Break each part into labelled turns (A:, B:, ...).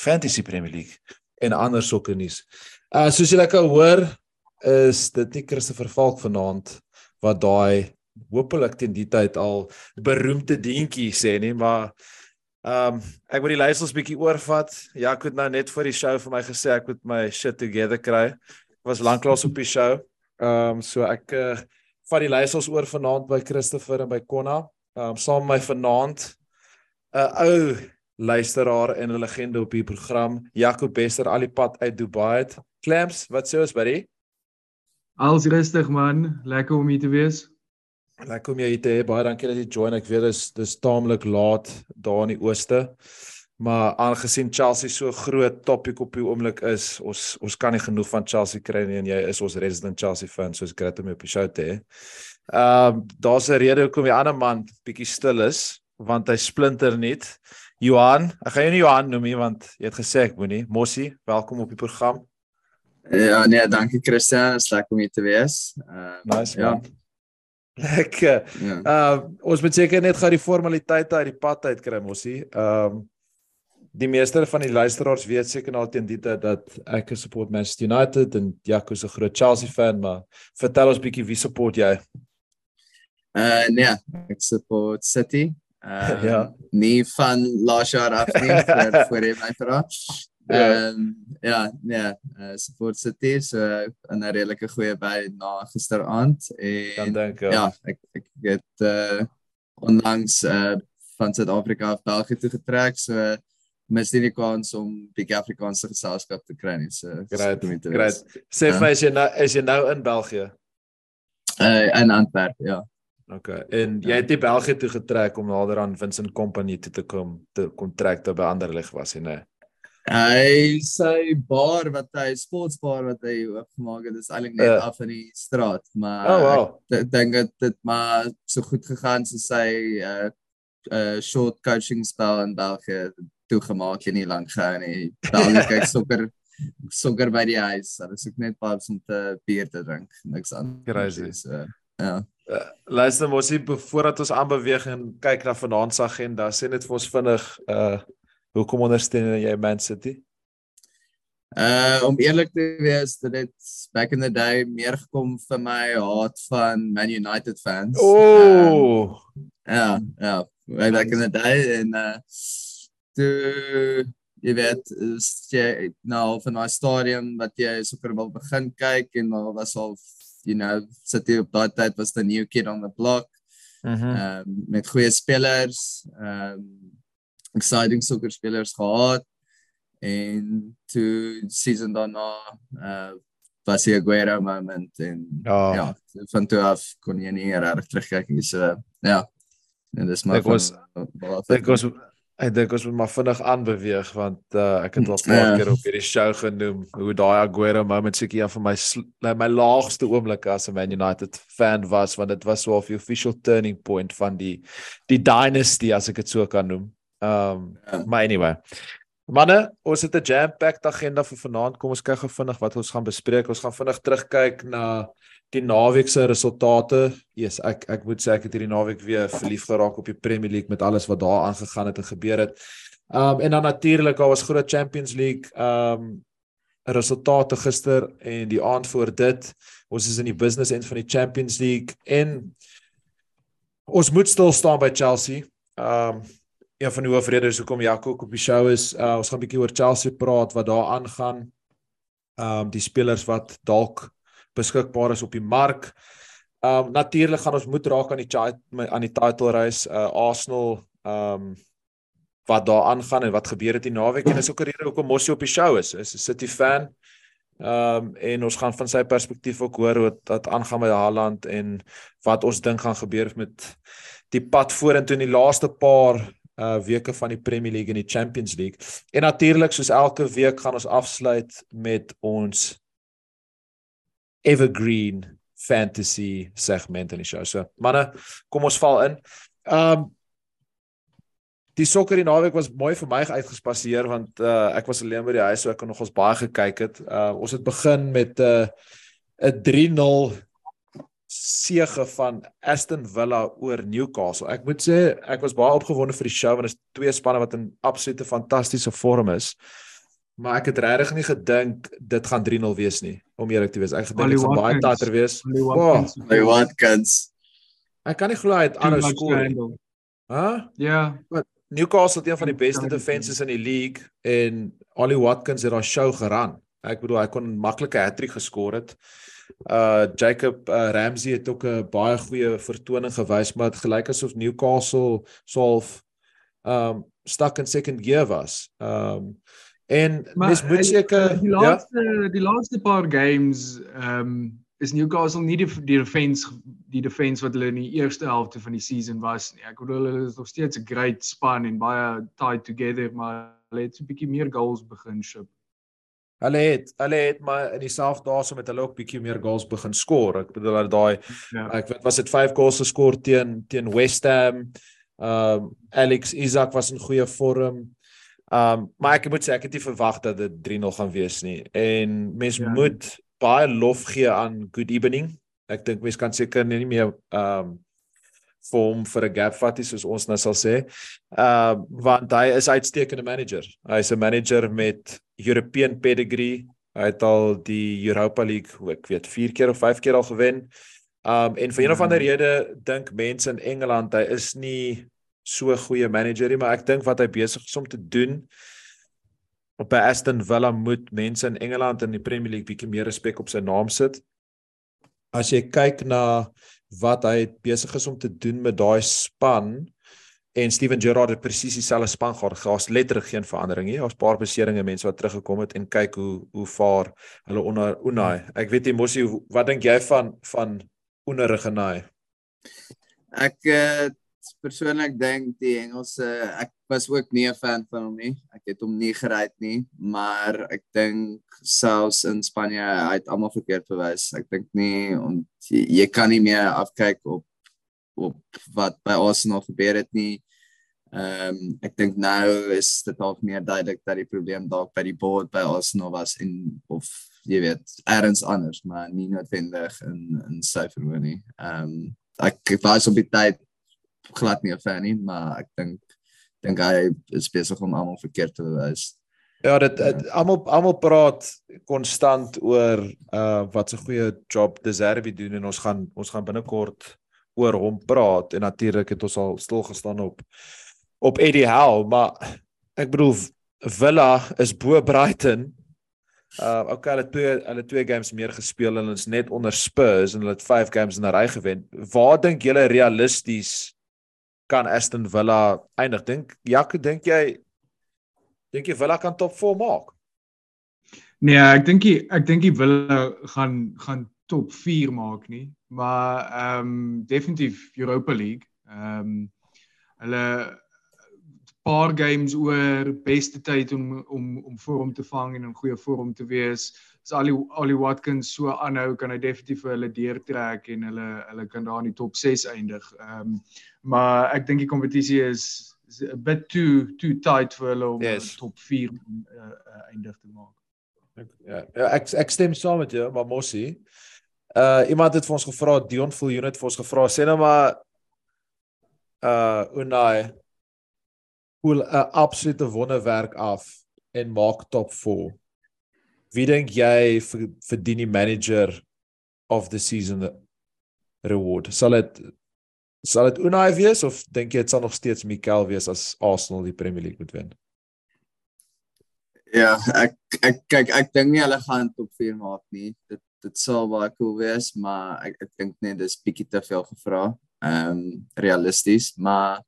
A: Fantasy Premier League en ander sokkernuus. Uh soos julle kan hoor, is dit nie Christopher Falk vanaand wat daai hopelik teen die tyd al beroemde dientjie sê nie, maar ehm um, ek moet die leiersels bietjie oorvat. Ja, ek het nou net vir die show vir my gesê ek moet my shit together kry. Ek was lanklaas op die show. Ehm um, so ek uh, vat die leiersels oor vanaand by Christopher en by Konna. Ehm um, saam met my vanaand 'n ou luisteraar en 'n legende op die program, Jaco Bester al die pad uit Dubai. Clamps, wat sê ons buddy?
B: Alles rustig man, lekker om hier te wees.
A: Lekker om jou hier te hê. Baie dankie dat jy join. Ek weet dis dis taamlik laat daar in die ooste. Maar aangesien Chelsea so groot topic op die oomblik is, ons ons kan nie genoeg van Chelsea kry nie en jy is ons resident Chelsea fan, so is great om jou op die show te hê. Ehm uh, daar's 'n rede hoekom die ander man bietjie stil is, want hy splinter net. Johan, ek gaan jou nie Johan noem nie want jy het gesê ek moenie. Mossie, welkom op die program.
C: Ja, nee, dankie Christian, is lekker om hier te wees. Uh,
A: Nice man. Ja. Lekker.
C: Ja.
A: Uh ons moet seker net gou die formaliteite uit die pad uit kry Mossie. Ehm um, die meeste van die luisteraars weet seker nou teen dit dat ek support Manchester United en Jaco 'n groot Chelsea fan, maar vertel ons bietjie wie support jy?
C: Uh, nee, ek support City. Uh,
A: Ja.
C: Nie van laas jaar af nie, voor, voor jy my vra.
A: Ja.
C: Ehm ja, nee, uh, support City so in 'n redelike goeie by na gisteraand en
A: dink
C: ja, ek ek het uh, onlangs uh, van Suid-Afrika af België toe getrek, so mis nie die kans om bietjie Afrikaanse geselskap te kry nie. So
A: Great.
C: te
A: Great. Sê vir
C: Ja.
A: my as jy nou is jy nou in België?
C: Uh, in Antwerp, ja.
A: Okay. En jy het nie België toe getrek om nader aan Vincent Kompany toe te kom te kontrakte by ander lig was hy, nee.
C: Hy sy bar wat hy sportsbar wat hy oopgemaak het, is eintlik net
A: Ja.
C: af in die straat, maar
A: Oh wow.
C: ek dink dit dit maar so goed gegaan soos sy uh uh short coaching spel in België toegemaak en nie lank gehou nie. België kyk sokker sokker by die huis. Hulle soek net pubs om te bier te drink, niks anders.
A: Crazy.
C: So, ja.
A: Uh, luister mos hier voordat ons aanbeweeg en kyk na vanaand se agenda, sê net vir ons vinnig uh hoekom ondersteun jy Man City?
C: Uh om eerlik te wees, dit het back in the day meer gekom vir my haat van Man United fans. Ehm,
A: Oh.
C: Ja, ja, way back in the day en uh toe jy weet jy nou van 'n stadium wat jy sokker wil begin kyk en daar was al you know City op daai tyd was the new kid on the block
A: Mhm.
C: ehm um, met goeie spelers ehm um, exciting sokker spelers gehad en toe season daarna uh was die Aguero moment en
A: Ja.
C: ja, van toe af kon jy nie regtig terugkyk nie. So ja. En dis maar
A: Ek was- Ek was ek dink ons moet maar vinnig aanbeweeg want uh, ek het al 'n paar
C: Ja.
A: keer op hierdie show genoem hoe daai Aguero moment seker een van my sl- my, laagste oomblikke as 'n Man United fan was want dit was so 'n official turning point van die die dynasty as ek dit so kan noem. Um
C: Ja.
A: maar anyway. Manne, ons het 'n jam-packed agenda vir vanaand. Kom ons kyk gou vinnig wat ons gaan bespreek. Ons gaan vinnig terugkyk na die naweek se resultate. Yes, ek ek moet sê ek het hierdie naweek weer verlief geraak op die Premier League met alles wat daar aangegaan het en gebeur het. Um en dan natuurlik daar was groot Champions League um resultate gister en die aand voor dit. Ons is in die business end van die Champions League en ons moet stil staan by Chelsea. Um een van die hoofredes hoekom Jaco op die show is, uh, ons gaan 'n bietjie oor Chelsea praat wat daar aangaan. Um die spelers wat dalk beskikbaar is op die mark. Um natuurlik gaan ons moet raak aan die aan die title race uh Arsenal um wat daar aangaan en wat gebeur het die naweek en dis ook 'n rede hoekom Mossie op die show is. Is 'n City fan. Um en ons gaan van sy perspektief ook hoor wat wat aangaan met Haaland en wat ons dink gaan gebeur met die pad vorentoe in die laaste paar uh weke van die Premier League en die Champions League. En natuurlik soos elke week gaan ons afsluit met ons evergreen fantasy segment in die show. So, manne, kom ons val in. Um die sokker die naweek was mooi vir my uitgespasseer want uh ek was alleen by die huis so ek kon nog ons baie gekyk het. Uh ons het begin met 'n uh, 'n 3-0 sege van Aston Villa oor Newcastle. Ek moet sê ek was baie opgewonde vir die show want dit is twee spanne wat in absolute fantastiese vorm is. Maar ek het regtig nie gedink dit gaan 3-0 wees nie, om eerlik te wees. Ek gedink dit gaan baie tater wees.
C: Hey Watkins.
A: Ek kan nie glo hy het aanhou skoor. Hæ?
B: Ja.
A: Newcastle het een van die beste defenses in die league en Ollie Watkins het daai show geran. Ek bedoel hy kon 'n maklike hattrick geskor het. Uh Jacob uh, Ramsey het ook 'n baie goeie vertoning gewys, maar dit gelyk asof Newcastle self um stuck in second gear was. Um en dis moet seker
B: die laaste ja? die laaste paar games um is Newcastle nie die die defense die defense wat hulle in die eerste helfte van die season was nie. Ek bedoel hulle is nog steeds 'n great span en baie tied together, maar hulle het 'n bietjie meer goals begin skep.
A: Hulle het hulle het maar in dieselfde daarso met hulle ook bietjie meer goals begin skoor. Ek bedoel hulle daai ja. ek weet was dit 5 goals geskor teen teen West Ham. Um Alex Isak was in goeie vorm. Um maar ek moet sê ek het nie verwag dat dit 3-0 gaan wees nie. En mens ja. moet baie lof gee aan Good Evening. Ek dink mense kan seker nie meer ehm um, vorm vir 'n gap vat soos ons nou sal sê. Ehm uh, want hy is uitstekende manager. Hy's 'n manager met European pedigree. Hy het al die Europa League, ek weet, 4 keer of 5 keer al gewen. Um en vir een of ander rede dink mense in Engeland hy is nie so 'n goeie manager nie, maar ek dink wat hy besig is om te doen op by Aston Villa moet mense in Engeland in die Premier League bietjie meer respek op sy naam sit. As jy kyk na wat hy besig is om te doen met daai span en Steven Gerrard het presies dieselfde span gehad. Daar's letterlik geen verandering nie. Daar's 'n paar beserings mense wat teruggekom het en kyk hoe hoe vaar hulle onder Unai. Ek weet nie Mossie, wat dink jy van van Unai Regenai?
C: Ek uh, persoonlik dink die Engelse ek was ook nie 'n fan van hom nie. Ek het hom nie gery nie, maar ek dink selfs in Spanje hy het almal verkeerd bewys. Ek dink nie om jy, jy kan nie meer afkyk op op wat by Arsenal gebeur het nie. Ehm um, ek dink nou is dit al meer duidelik dat die probleem dalk by die board by Arsenal was en of jy weet elders anders, maar nie noodwendig in in sy verhoor nie. Ehm um, ek was op die tyd glad nie 'n fan nie, maar ek dink dink hy is besig om almal verkeerd te wys.
A: Ja, dit almal almal praat konstant oor uh wat 'n goeie job Deserbi doen en ons gaan ons gaan binnekort oor hom praat en natuurlik het ons al stil gestaan op op Eddie Howe, maar ek bedoel Villa is bo Brighton. Uh okay, hulle twee hulle twee games meer gespeel en is net onder Spurs en hulle het 5 games in 'n ry gewen. Waar dink julle realisties kan Aston Villa eindig? Dink Jaco, dink jy dink jy Villa kan top 4 maak?
B: Nee, ek dink ek dink die Villa gaan gaan top 4 maak nie, maar ehm um, definitief Europa League. Ehm um, hulle paar games oor beste tyd om om om vorm te vang en in goeie vorm te wees. As Ali Ali Watkins so aanhou, kan hy definitief vir hulle deurtrek en hulle hulle kan daar in die top 6 eindig. Ehm um, maar ek dink die kompetisie is is a bit too too tight vir hulle om yes. top 4 uh, uh, eindig te maak.
A: Ja, ja, ek ek stem saam met jou, maar Mossie. Uh iemand het vir ons gevra Dion Full Unit vir ons gevra sê nou maar uh Unai hoe 'n absolute wonderwerk af en maak top 4. Wie dink jy verdien die manager of the season reward? Sal dit sal dit Unai wees of dink jy dit sal nog steeds Mikel wees as Arsenal die Premier League moet wen?
C: Ja, ek ek kyk ek dink nie hulle gaan top 4 maak nie. Dit dit sal baie cool wees, maar ek ek dink net dis bietjie te veel gevra. Ehm um, realisties, maar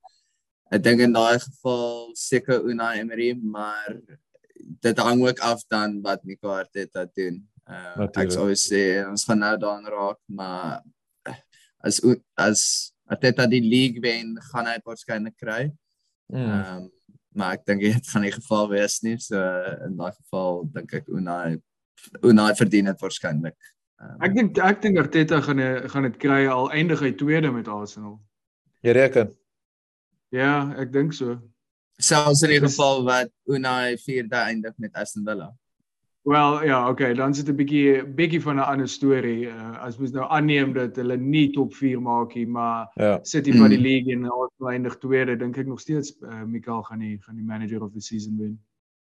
C: ek dink in daai geval seker Unai Emery, maar dit hang ook af dan wat Nico Arteta doen. Uh, ek sou sê ons gaan nou daan raak, maar as as Arteta die league wen, gaan hy waarskynlik kry.
A: Mm.
C: Ehm um, maar ek dink dit gaan nie geval wees nie. So in daai geval dink ek Unai Unai verdien dit waarskynlik. Um,
B: Ek dink ek dink Arteta gaan eh, gaan dit kry al eindig hy tweede met Arsenal.
A: Jy reken.
B: Ja, ek dink so.
C: Selfs in die geval wat Unai vierde eindig met Aston Villa.
B: Wel ja, okay, dan sit 'n bietjie bietjie van 'n ander storie. Uh, as mens nou aanneem dat hulle nie top 4 maak nie, maar
A: Ja.
B: City van die
C: Mm.
B: league en Arsenal eindig tweede, dink ek nog steeds uh, Mikael gaan die gaan die manager of the season wen.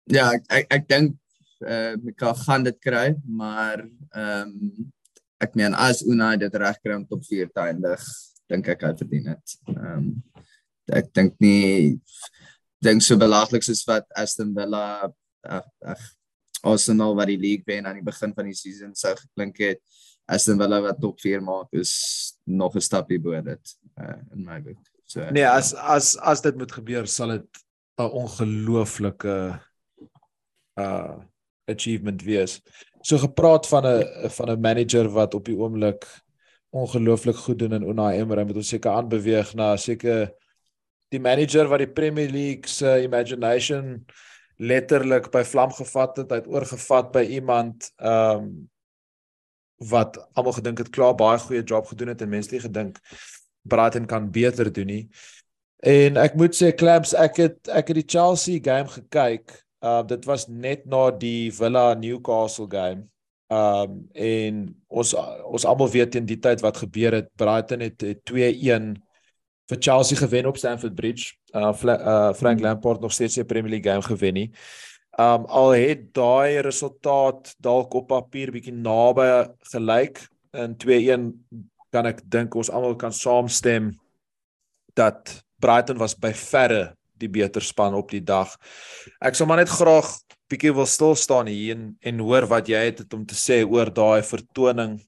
C: Ja, ek ek, ek dink eh uh, Mika gaan dit kry, maar ehm um, ek meen as Unai dit reg kry om top 4 te eindig, dink ek hy verdien dit. Ehm um, ek dink nie dink so belaglik soos wat Aston Villa ag ag Arsenal wat die league wen aan die begin van die season sou geklink het. Aston Villa wat top 4 maak is nog 'n stapie bo dit uh, in my boek. So
A: Nee, as as as dit moet gebeur, sal dit 'n ongelooflike uh achievement wees. So gepraat van 'n van 'n manager wat op die oomblik ongelooflik goed doen in Unai Emery, moet ons seker aanbeweeg na seker die manager wat die Premier League se imagination letterlik by vlam gevat het, hy het oorgevat by iemand ehm um, wat almal gedink het klaar baie goeie job gedoen het en mense het gedink Brighton kan beter doen nie. En ek moet sê Clamps, ek het ek het die Chelsea game gekyk. Uh dit was net na die Villa Newcastle game. Um en ons ons almal weet teen die tyd wat gebeur het. Brighton het, het 2-1 vir Chelsea gewen op Stamford Bridge. Uh, Fla, uh Frank Lampard nog steeds 'n Premier League game gewen nie. Um al het daai resultaat dalk op papier bietjie naby gelyk in 2-1 kan ek dink ons almal kan saamstem dat Brighton was by verre die beter span op die dag. Ek sou maar net graag bietjie wil stil staan hier en en hoor wat jy het om te sê oor daai vertoning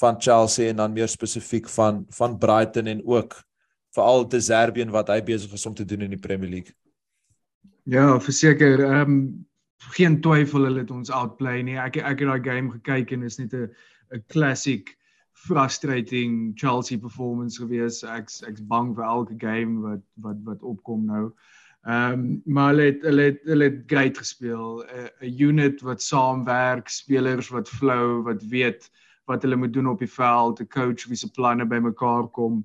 A: van Chelsea en dan meer spesifiek van van Brighton en ook veral te Serbian wat hy besig is om te doen in die Premier League.
B: Ja, verseker, ehm um, geen twyfel hulle het ons outplay nie. Ek ek het daai game gekyk en is net 'n 'n classic frustrating Chelsea performance gewees. Ek's ek's bang vir elke game wat wat wat opkom nou. Ehm um, maar hulle het hulle het hulle het great gespeel. 'n 'n unit wat saamwerk, spelers wat flow, wat weet wat hulle moet doen op die veld, 'n coach wie se planne bymekaar kom.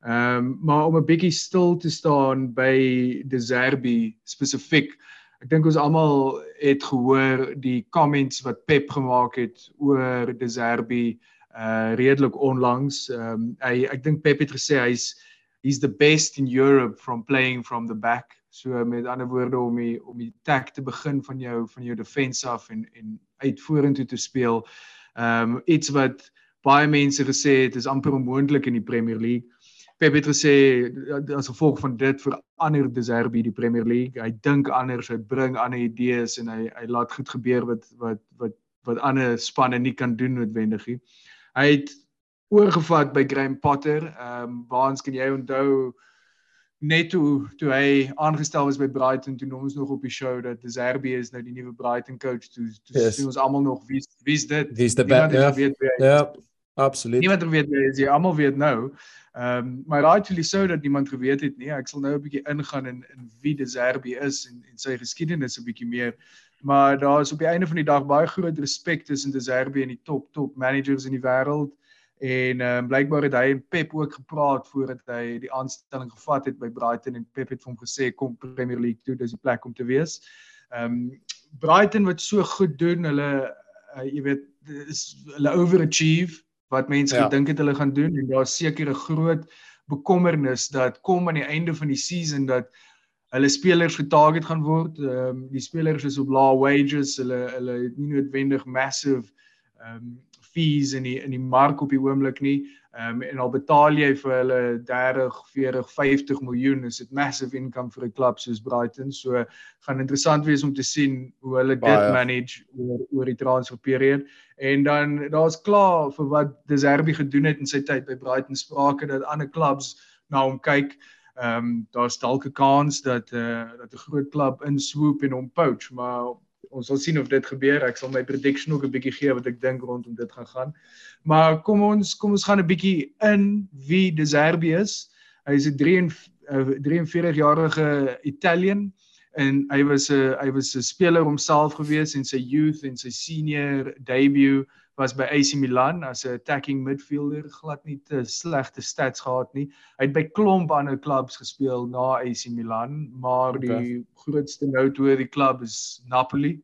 B: Ehm um, maar om 'n bietjie stil te staan by De Zerbi spesifiek. Ek dink ons almal het gehoor die comments wat Pep gemaak het oor De Zerbi uh redelik onlangs. Ehm um, hy ek dink Pep het gesê hy's he's the best in Europe from playing from the back. So met ander woorde om die om die attack te begin van jou van jou defense af en en uit vorentoe te speel. Ehm um, iets wat baie mense gesê het is amper onmoontlik in die Premier League. Pep het gesê as gevolg van dit verander De Zerbi die Premier League. Hy dink anders, hy bring ander idees en hy hy laat goed gebeur wat wat wat wat ander spanne nie kan doen noodwendig nie. Hy het oorgevat by Graham Potter. Ehm um, waans kan jy onthou net toe toe hy aangestel was by Brighton toe noem ons nog op die show dat De Zerbi is nou die nuwe Brighton coach. Toe toe
A: Yes.
B: sien ons almal nog wie wie's dit?
A: Wie's
B: Niemand
A: bad- ja. Ja, absoluut.
B: Niemand weet wie is jy almal weet nou. Ehm um, maar rightfully so dat niemand geweet het nie. Ek sal nou 'n bietjie ingaan in in wie De Zerbi is en en sy geskiedenis 'n bietjie meer. Maar daar is op die einde van die dag baie groot respek tussen De Zerbi en die top top managers in die wêreld. En ehm um, blykbaar het hy en Pep ook gepraat voordat hy die aanstelling gevat het by Brighton en Pep het vir hom gesê kom Premier League toe, dis die plek om te wees. Ehm um, Brighton wat so goed doen, hulle uh, jy weet is hulle overachieve wat mense
A: Ja.
B: gedink het hulle gaan doen en daar's seker 'n groot bekommernis dat kom aan die einde van die season dat hulle spelers getarget gaan word. Ehm um, die spelers is op lae wages, hulle hulle het nie noodwendig massive ehm um, fees in die in die mark op die oomblik nie. Ehm um, en al betaal jy vir hulle 30, 40, 50 miljoen, is dit massive income vir 'n klub soos Brighton. So gaan interessant wees om te sien hoe hulle dit
A: Baie.
B: manage oor oor die transferperiode. En dan daar's klaar vir wat De Zerbi gedoen het in sy tyd by Brighton sprake dat ander clubs na hom kyk. Ehm um, daar's dalk 'n kans dat eh uh, dat 'n groot klub inswoop en hom poach, maar ons sal sien of dit gebeur. Ek sal my prediction ook 'n bietjie gee wat ek dink rondom dit gaan gaan. Maar kom ons kom ons gaan 'n bietjie in wie De Zerbi is. Hy is 'n 3 en 'n 43 jarige Italian en hy was 'n hy was 'n speler homself gewees in sy youth en sy senior debut was by AC Milan as 'n attacking midfielder glad nie te slegte stats gehad nie. Hy het by klomp ander klubs gespeel na AC Milan, maar okay. die grootste noteworthy klub is Napoli.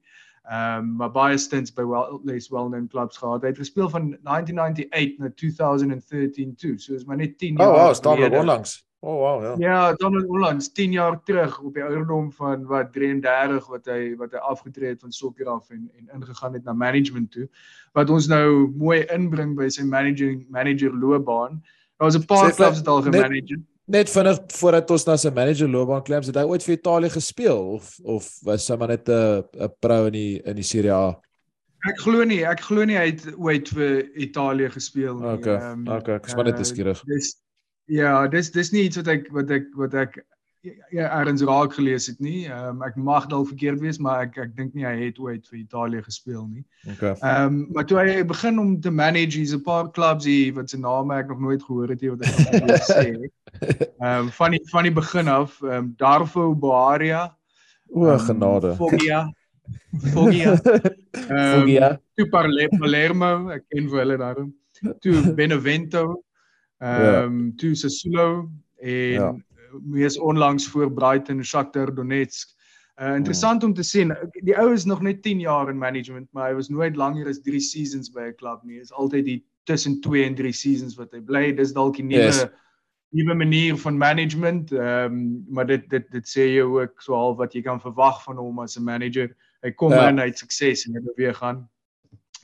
B: Ehm um, maar baie stints by well less well-known clubs gehad. Hy het gespeel van 1998 na 2013 toe. So is maar net 10 jaar.
A: Oh wow, staan nog onlangs. Oh wow, ja.
B: Ja, dan onlangs 10 jaar terug op die ouderdom van wat 33 wat hy wat hy afgetree het van sokker af en en ingegaan het na management toe. Wat ons nou mooi inbring by sy managing manager loopbaan. Daar was 'n paar clubs wat al gemanage het.
A: Net vinnig voordat ons na sy manager loopbaan klim, het hy ooit vir Italië gespeel of of was hy maar net 'n 'n pro in die in die Serie A?
B: Ek glo nie, ek glo nie hy het ooit vir Italië gespeel nie.
A: Okay. Um, okay, ek is maar net.
B: Uh, dis Ja, dis dis nie iets wat ek wat ek wat ek ja erns raak gelees het nie. Ehm um, ek mag dalk verkeerd wees, maar ek ek dink nie hy het ooit vir Italië gespeel nie.
A: Okay.
B: Ehm um, maar toe hy begin om te manage, hier's 'n paar clubs hier wat se name ek nog nooit gehoor het nie wat ek wil sê. Ehm um, van die van die begin af, ehm um, Darfo Boaria.
A: O, um, genade.
B: Foggia. Foggia.
A: Um, Foggia.
B: Tu Palermo, ek ken vir hulle daarom. Tu Benevento. Ehm um, toe Sassuolo en ja. mees onlangs voor Brighton Shakhtar Donetsk. Uh, interessant om te sien, die ou is nog net 10 jaar in management, maar hy was nooit langer as 3 seasons by 'n klub nie. Is altyd die tussen 2 en 3 seasons wat hy bly. Dis dalk die nuwe yes. nuwe manier van management. Ehm um, maar dit dit dit sê jy ook so half wat jy kan verwag van hom as 'n manager. Hy kom ja. in, hy het sukses en hy beweeg gaan.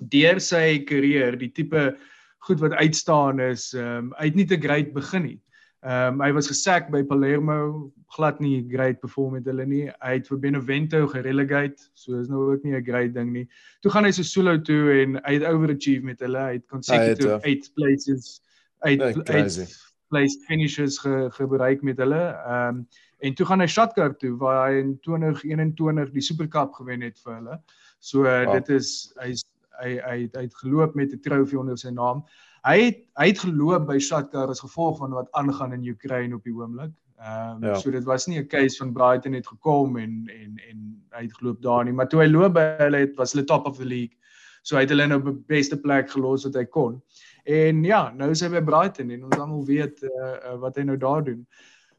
B: Deur sy karier, die tipe goed wat uitstaan is ehm um, hy het nie te great begin nie. Ehm um, hy was gesak by Palermo, glad nie great perform met hulle nie. Hy het vir Benevento gerelegate, so is nou ook nie 'n great ding nie. Toe gaan hy so solo toe en hy het overachieve met hulle. Hy het consecutive 8 ja. places uit uit place finishes ge, gebereik met hulle. Ehm um, en toe gaan hy Shakhtar toe waar hy in 2021 die Super Cup gewen het vir hulle. So uh, oh. dit is hy's hy hy hy het geloop met 'n trofee onder sy naam. Hy het hy het geloop by Shakhtar as gevolg van wat aangaan in Oekraïne op die oomblik. Ehm um, ja. so dit was nie 'n case van Brighton het gekom en en en hy het geloop daar nie, maar toe hy loop by hulle het was hulle top of the league. So hy het hulle nou op die beste plek gelos wat hy kon. En ja, nou is hy by Brighton en ons almal weet uh, uh, wat hy nou daar doen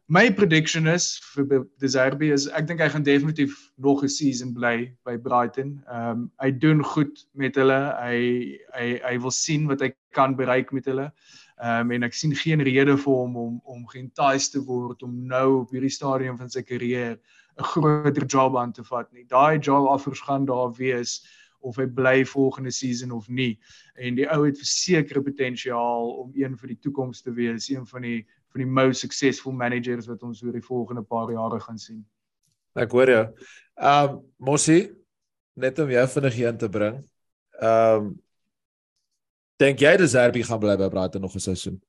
B: my prediction is vir De Zerbi is ek dink hy gaan definitief nog 'n season bly by Brighton. Ehm um, hy doen goed met hulle. Hy hy hy wil sien wat hy kan bereik met hulle. Ehm um, en ek sien geen rede vir hom om om geentice te word om nou op hierdie stadium van sy karier 'n groter job aan te vat nie. Daai job offers gaan daar wees of hy bly volgende season of nie. En die ou het versekerde potensiaal om een vir die toekoms te wees, een van die van die most successful managers wat ons oor die volgende paar jare gaan sien.
A: Ek hoor jou. Ehm um, Mossie, net om jou vinnig hier in te bring. Ehm um, dink jy dat Zerbi gaan bly by Brighton nog 'n seisoen?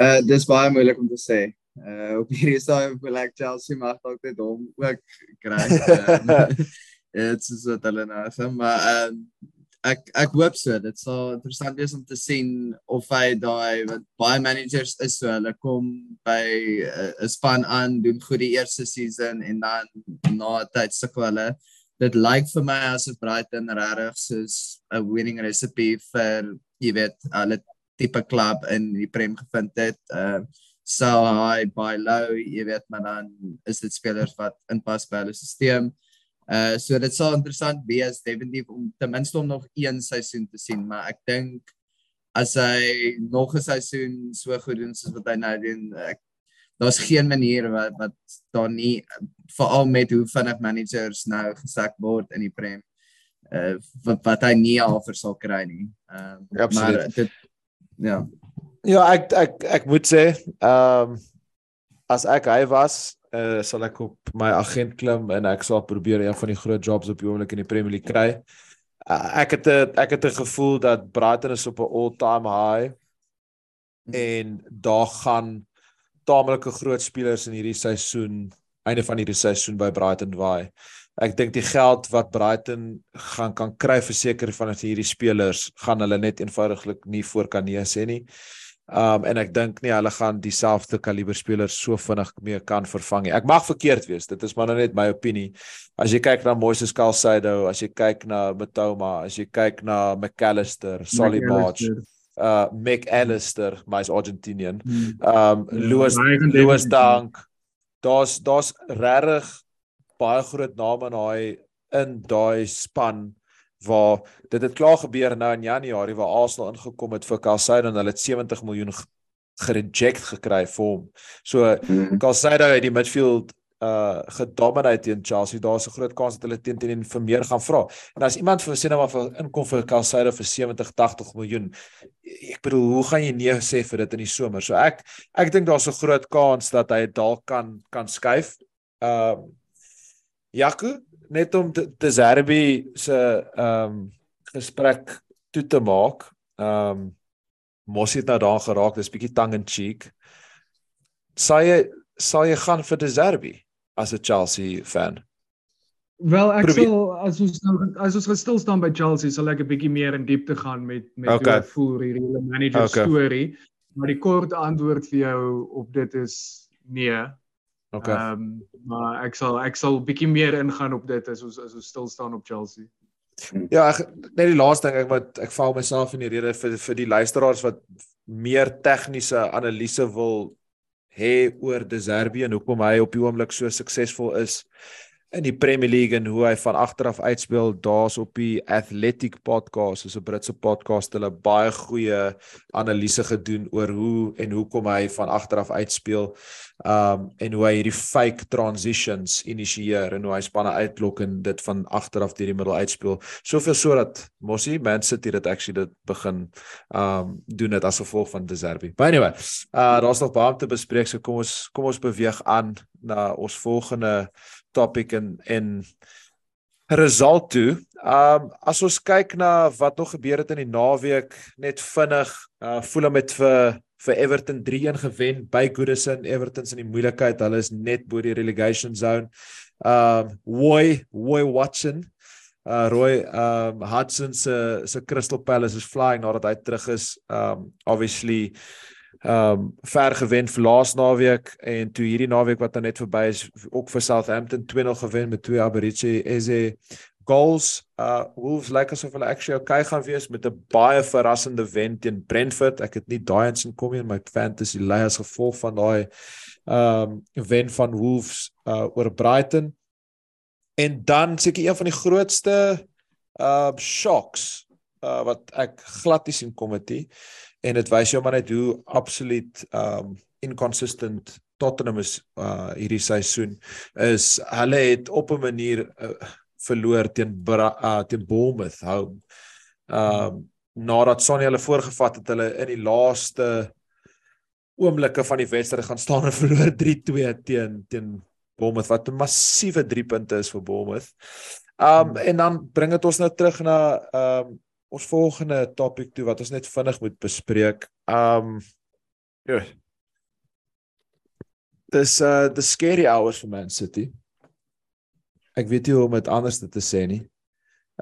C: Uh dis baie moeilik om te sê. Uh op hierdie stadium wil ek Chelsea mag dalk net hom ook kry. Dit is wat hulle nou sê, maar ehm um, ek ek hoop so. Dit sal interessant wees om te sien of hy daai wat baie managers is so hulle kom by eh, 'n uh, span aan doen goed die eerste season en dan na tyd sukkel hulle. Dit lyk vir my asof Brighton regtig soos 'n winning recipe vir jy weet hulle tipe klub in die prem gevind het. Uh so high by low jy weet maar dan is dit spelers wat inpas by hulle stelsel Uh so dit sal interessant wees definitief om ten minste om nog een seisoen te sien, maar ek dink as hy nog 'n seisoen so goed doen soos wat hy nou doen, ek daar's geen manier wat wat daar nie veral met hoe vinnig managers nou gesak word in die prem uh wat, wat hy nie al vir sal kry nie. Ehm uh, ja, maar dit ja.
A: Ja, ek ek ek moet sê, ehm um, as ek hy was, uh, sal ek op my agent klim en ek sal probeer een van die groot jobs op die oomblik in die Premier League kry. Uh, ek het 'n ek het 'n gevoel dat Brighton is op 'n all-time high en daar gaan tamelike groot spelers in hierdie seisoen einde van hierdie seisoen by Brighton waai. Ek dink die geld wat Brighton gaan kan kry vir seker van hierdie spelers gaan hulle net eenvoudiglik nie voor kan nee sê nie. Um en ek dink nie hulle gaan dieselfde kaliber spelers so vinnig mee kan vervang nie. Ek mag verkeerd wees. Dit is maar nou net my opinie. As jy kyk na Moises Calcido, as jy kyk na Matoma, as jy kyk na McAllister, Solly March, uh McAllister, my's Argentinian. Um Louis Louis Dunk. Daar's daar's regtig baie groot name in daai in daai span waar dit het klaar gebeur nou in Januarie waar Arsenal ingekom het vir Calcido en hulle het 70 miljoen gereject gekry vir hom. So mm. Calcido het die midfield uh gedomineer teen Chelsea. Daar's 'n groot kans dat hulle teen teen vir meer gaan vra. En as iemand vir sê nou maar vir inkom vir Calcido vir 70 80 miljoen, ek bedoel, hoe gaan jy nee sê vir dit in die somer? So ek ek dink daar's 'n groot kans dat hy dalk kan kan skuif. Uh Jaco, net om te, Zerbi se ehm um, gesprek toe te maak. Ehm um, Mos het nou daar geraak, dis bietjie tongue in cheek. Sal jy sal jy gaan vir De Zerbi as 'n Chelsea fan?
B: Wel ek Probeer. sal as ons nou as ons gestil staan by Chelsea sal ek 'n bietjie meer in diepte gaan met met okay. hoe voel hierdie hele manager okay. storie. Maar die kort antwoord vir jou op dit is nee.
A: Okay. Ehm
B: um, maar ek sal ek sal bietjie meer ingaan op dit as ons as ons stil staan op Chelsea.
A: Ja, ek net die laaste ding ek wat ek val myself in die rede vir vir die luisteraars wat meer tegniese analise wil hê oor De Zerbi en hoekom hy op die oomblik so suksesvol is in die Premier League en hoe hy van agter af uitspeel daar's op die Athletic podcast is 'n Britse podcast hulle baie goeie analise gedoen oor hoe en hoekom hy van agter af uitspeel um en hoe hy hierdie fake transitions initieer en hoe hy spanne uitblok en dit van agter af deur die middel uitspeel soveel sodat Mossie Man City dit actually dit begin um doen dit as gevolg van De Zerbi. But anyway, uh daar's nog baie om te bespreek so kom ons kom ons beweeg aan na ons volgende topic en en result toe. Um as ons kyk na wat nog gebeur het in die naweek, net vinnig, uh voel hom met vir vir Everton 3-1 gewen by Goodison. Everton's in die moeilikheid. Hulle is net bo die relegation zone. Um Roy, Roy Watson uh Roy um Hudson se se Crystal Palace is flying nadat hy terug is. Um obviously um ver gewen vir laas naweek en toe hierdie naweek wat nou net verby is ook vir Southampton 2-0 gewen met twee Aberiche Eze goals. Uh Wolves lyk like asof hulle actually okay gaan wees met 'n baie verrassende wen teen Brentford. Ek het nie daai eens in kom in my fantasy lei as gevolg van daai um wen van Wolves uh oor Brighton. En dan seker een van die grootste uh shocks uh wat ek glad nie sien kom het nie en dit wys jou maar net hoe absoluut um inconsistent Tottenham is uh hierdie seisoen is hulle het op 'n manier uh, verloor teen uh, teen Bournemouth home. Um nadat Sonny hulle voorgevat het hulle in die laaste oomblikke van die wedstryd gaan staan en verloor 3-2 teen teen Bournemouth wat 'n massiewe 3 punte is vir Bournemouth. Um en dan bring dit ons nou terug na um ons volgende topik toe wat ons net vinnig moet bespreek. Um ja. Dis uh the scary hours for Man City. Ek weet nie hoe om dit anders te sê nie.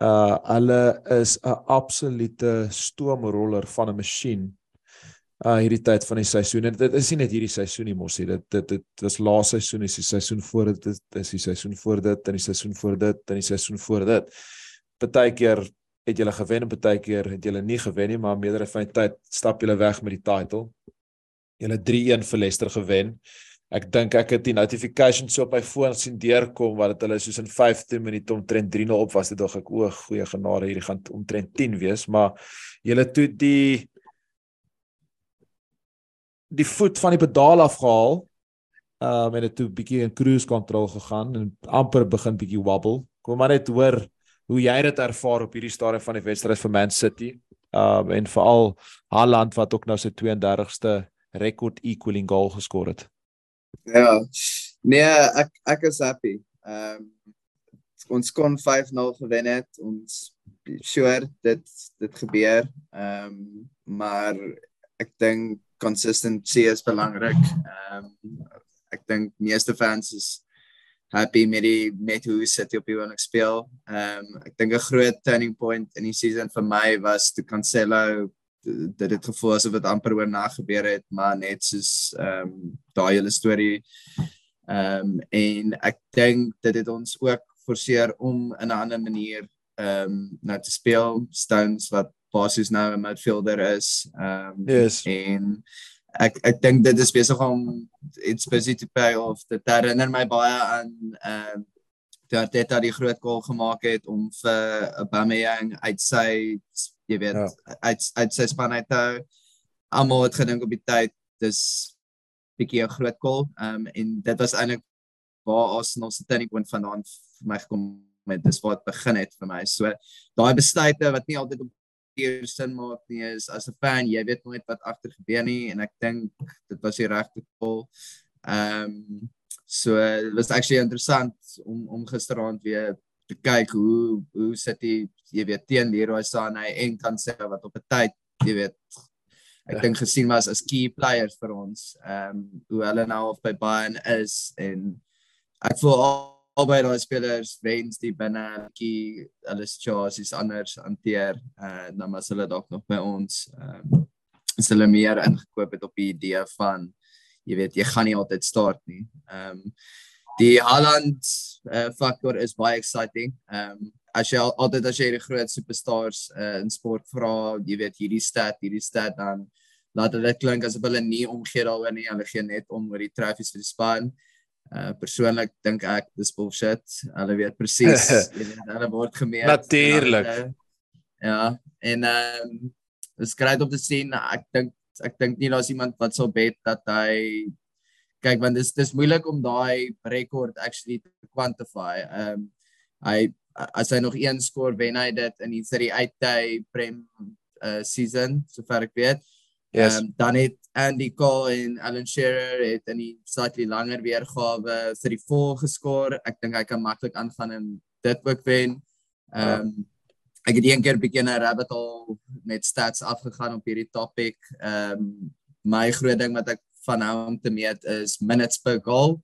A: Uh hulle is 'n absolute stoomroller van 'n masjien. Uh hierdie tyd van die seisoen. En dit is nie net hierdie seisoen nie mos, dit dit dit was laas seisoen, is die seisoen voor dit, is die seisoen voor dit, en die seisoen voor dit, en die seisoen voor dit. Partykeer het julle gewen en baie keer het julle nie gewen nie, maar meerdere van die tyd stap julle weg met die title. Julle 3-1 vir Leicester gewen. Ek dink ek het die notifications so op my foon sien deurkom wat dit hulle soos in 15 minute omtrent 3-0 op was. Dit dog ek o, goeie genade, hierdie gaan omtrent 10 wees, maar julle toe die die voet van die pedaal afgehaal. Um en dit toe bietjie in cruise control gegaan en amper begin bietjie wobble. Kom maar net hoor hoe jy dit ervaar op hierdie stadium van die wedstryd vir Man City. Um en veral Haaland wat ook nou sy 32ste rekord equaling goal geskor het.
C: Ja. Nee, ek ek is happy. Um ons kon 5-0 gewen het. Ons sure dit dit gebeur. Um maar ek dink consistency is belangrik. Um ek dink meeste fans is happy met die met hoe City op die oomblik speel. Ehm um, ek dink 'n groot turning point in die season vir my was toe Cancelo dit het gevoel asof dit amper oornag gebeur het, maar net soos ehm um, daai hele storie ehm um, en ek dink dit het ons ook forceer om in 'n ander manier ehm um, nou te speel Stones wat basies nou 'n midfielder is. Ehm um,
A: Yes.
C: en ek ek dink dit is besig om it's busy to pay off. Dit herinner my baie aan ehm um, toe Arteta die groot goal gemaak het om vir Aubameyang uit sy jy weet
A: Ja.
C: uit uit sy span uit te hou. Almal het gedink op die tyd dis bietjie 'n groot goal. Ehm um, en dit was eintlik waar Arsenal se turning point vandaan vir my gekom het. Dis waar dit begin het vir my. So daai besluite wat nie altyd op papier sin maak nie is as 'n fan, jy weet nooit wat agter gebeur nie en ek dink dit was die regte call. Ehm um, so dit was actually interessant om om gisteraand weer te kyk hoe hoe sit hy jy weet teen Leroy Sané en Cancelo wat op 'n tyd jy weet ek
A: Ja.
C: dink gesien was as key players vir ons ehm um, hoe hulle nou of by Bayern is en ek voel al albei daai spelers wens die binne bietjie hulle situasies anders hanteer uh, dan was hulle dalk nog by ons ehm um, is hulle meer ingekoop het op die idee van jy weet jy gaan nie altyd start nie. Ehm um, die Haaland uh, faktor is baie exciting. Ehm um, as jy al, altyd as jy die groot superstars uh, in sport vra, jy weet hierdie stat, hierdie stat dan laat dit klink asof hulle nie omgee daaroor nie. Hulle gee net om oor die trofees vir die span. Uh persoonlik dink ek dis bullshit. Hulle weet presies, hulle word gemeet. Hulle- Ja, en ehm um, is great om te sien. Ek dink ek dink nie daar's iemand wat sal bet dat hy kyk want dis dis moeilik om daai rekord actually te quantify. Ehm um, hy as hy nog een skoor wen hy dit in die Serie A ty prem uh, season sover ek weet.
A: Yes.
C: Ehm, dan het Andy Cole en Alan Shearer het in die slightly langer weergawe vir die vol geskoor. Ek dink hy kan maklik aangaan en dit ook wen. Ehm um, ek het een keer bietjie 'n rabbit hole met stats afgegaan op hierdie topic. Ehm um, my groot ding wat ek van hou om te meet is minutes per goal.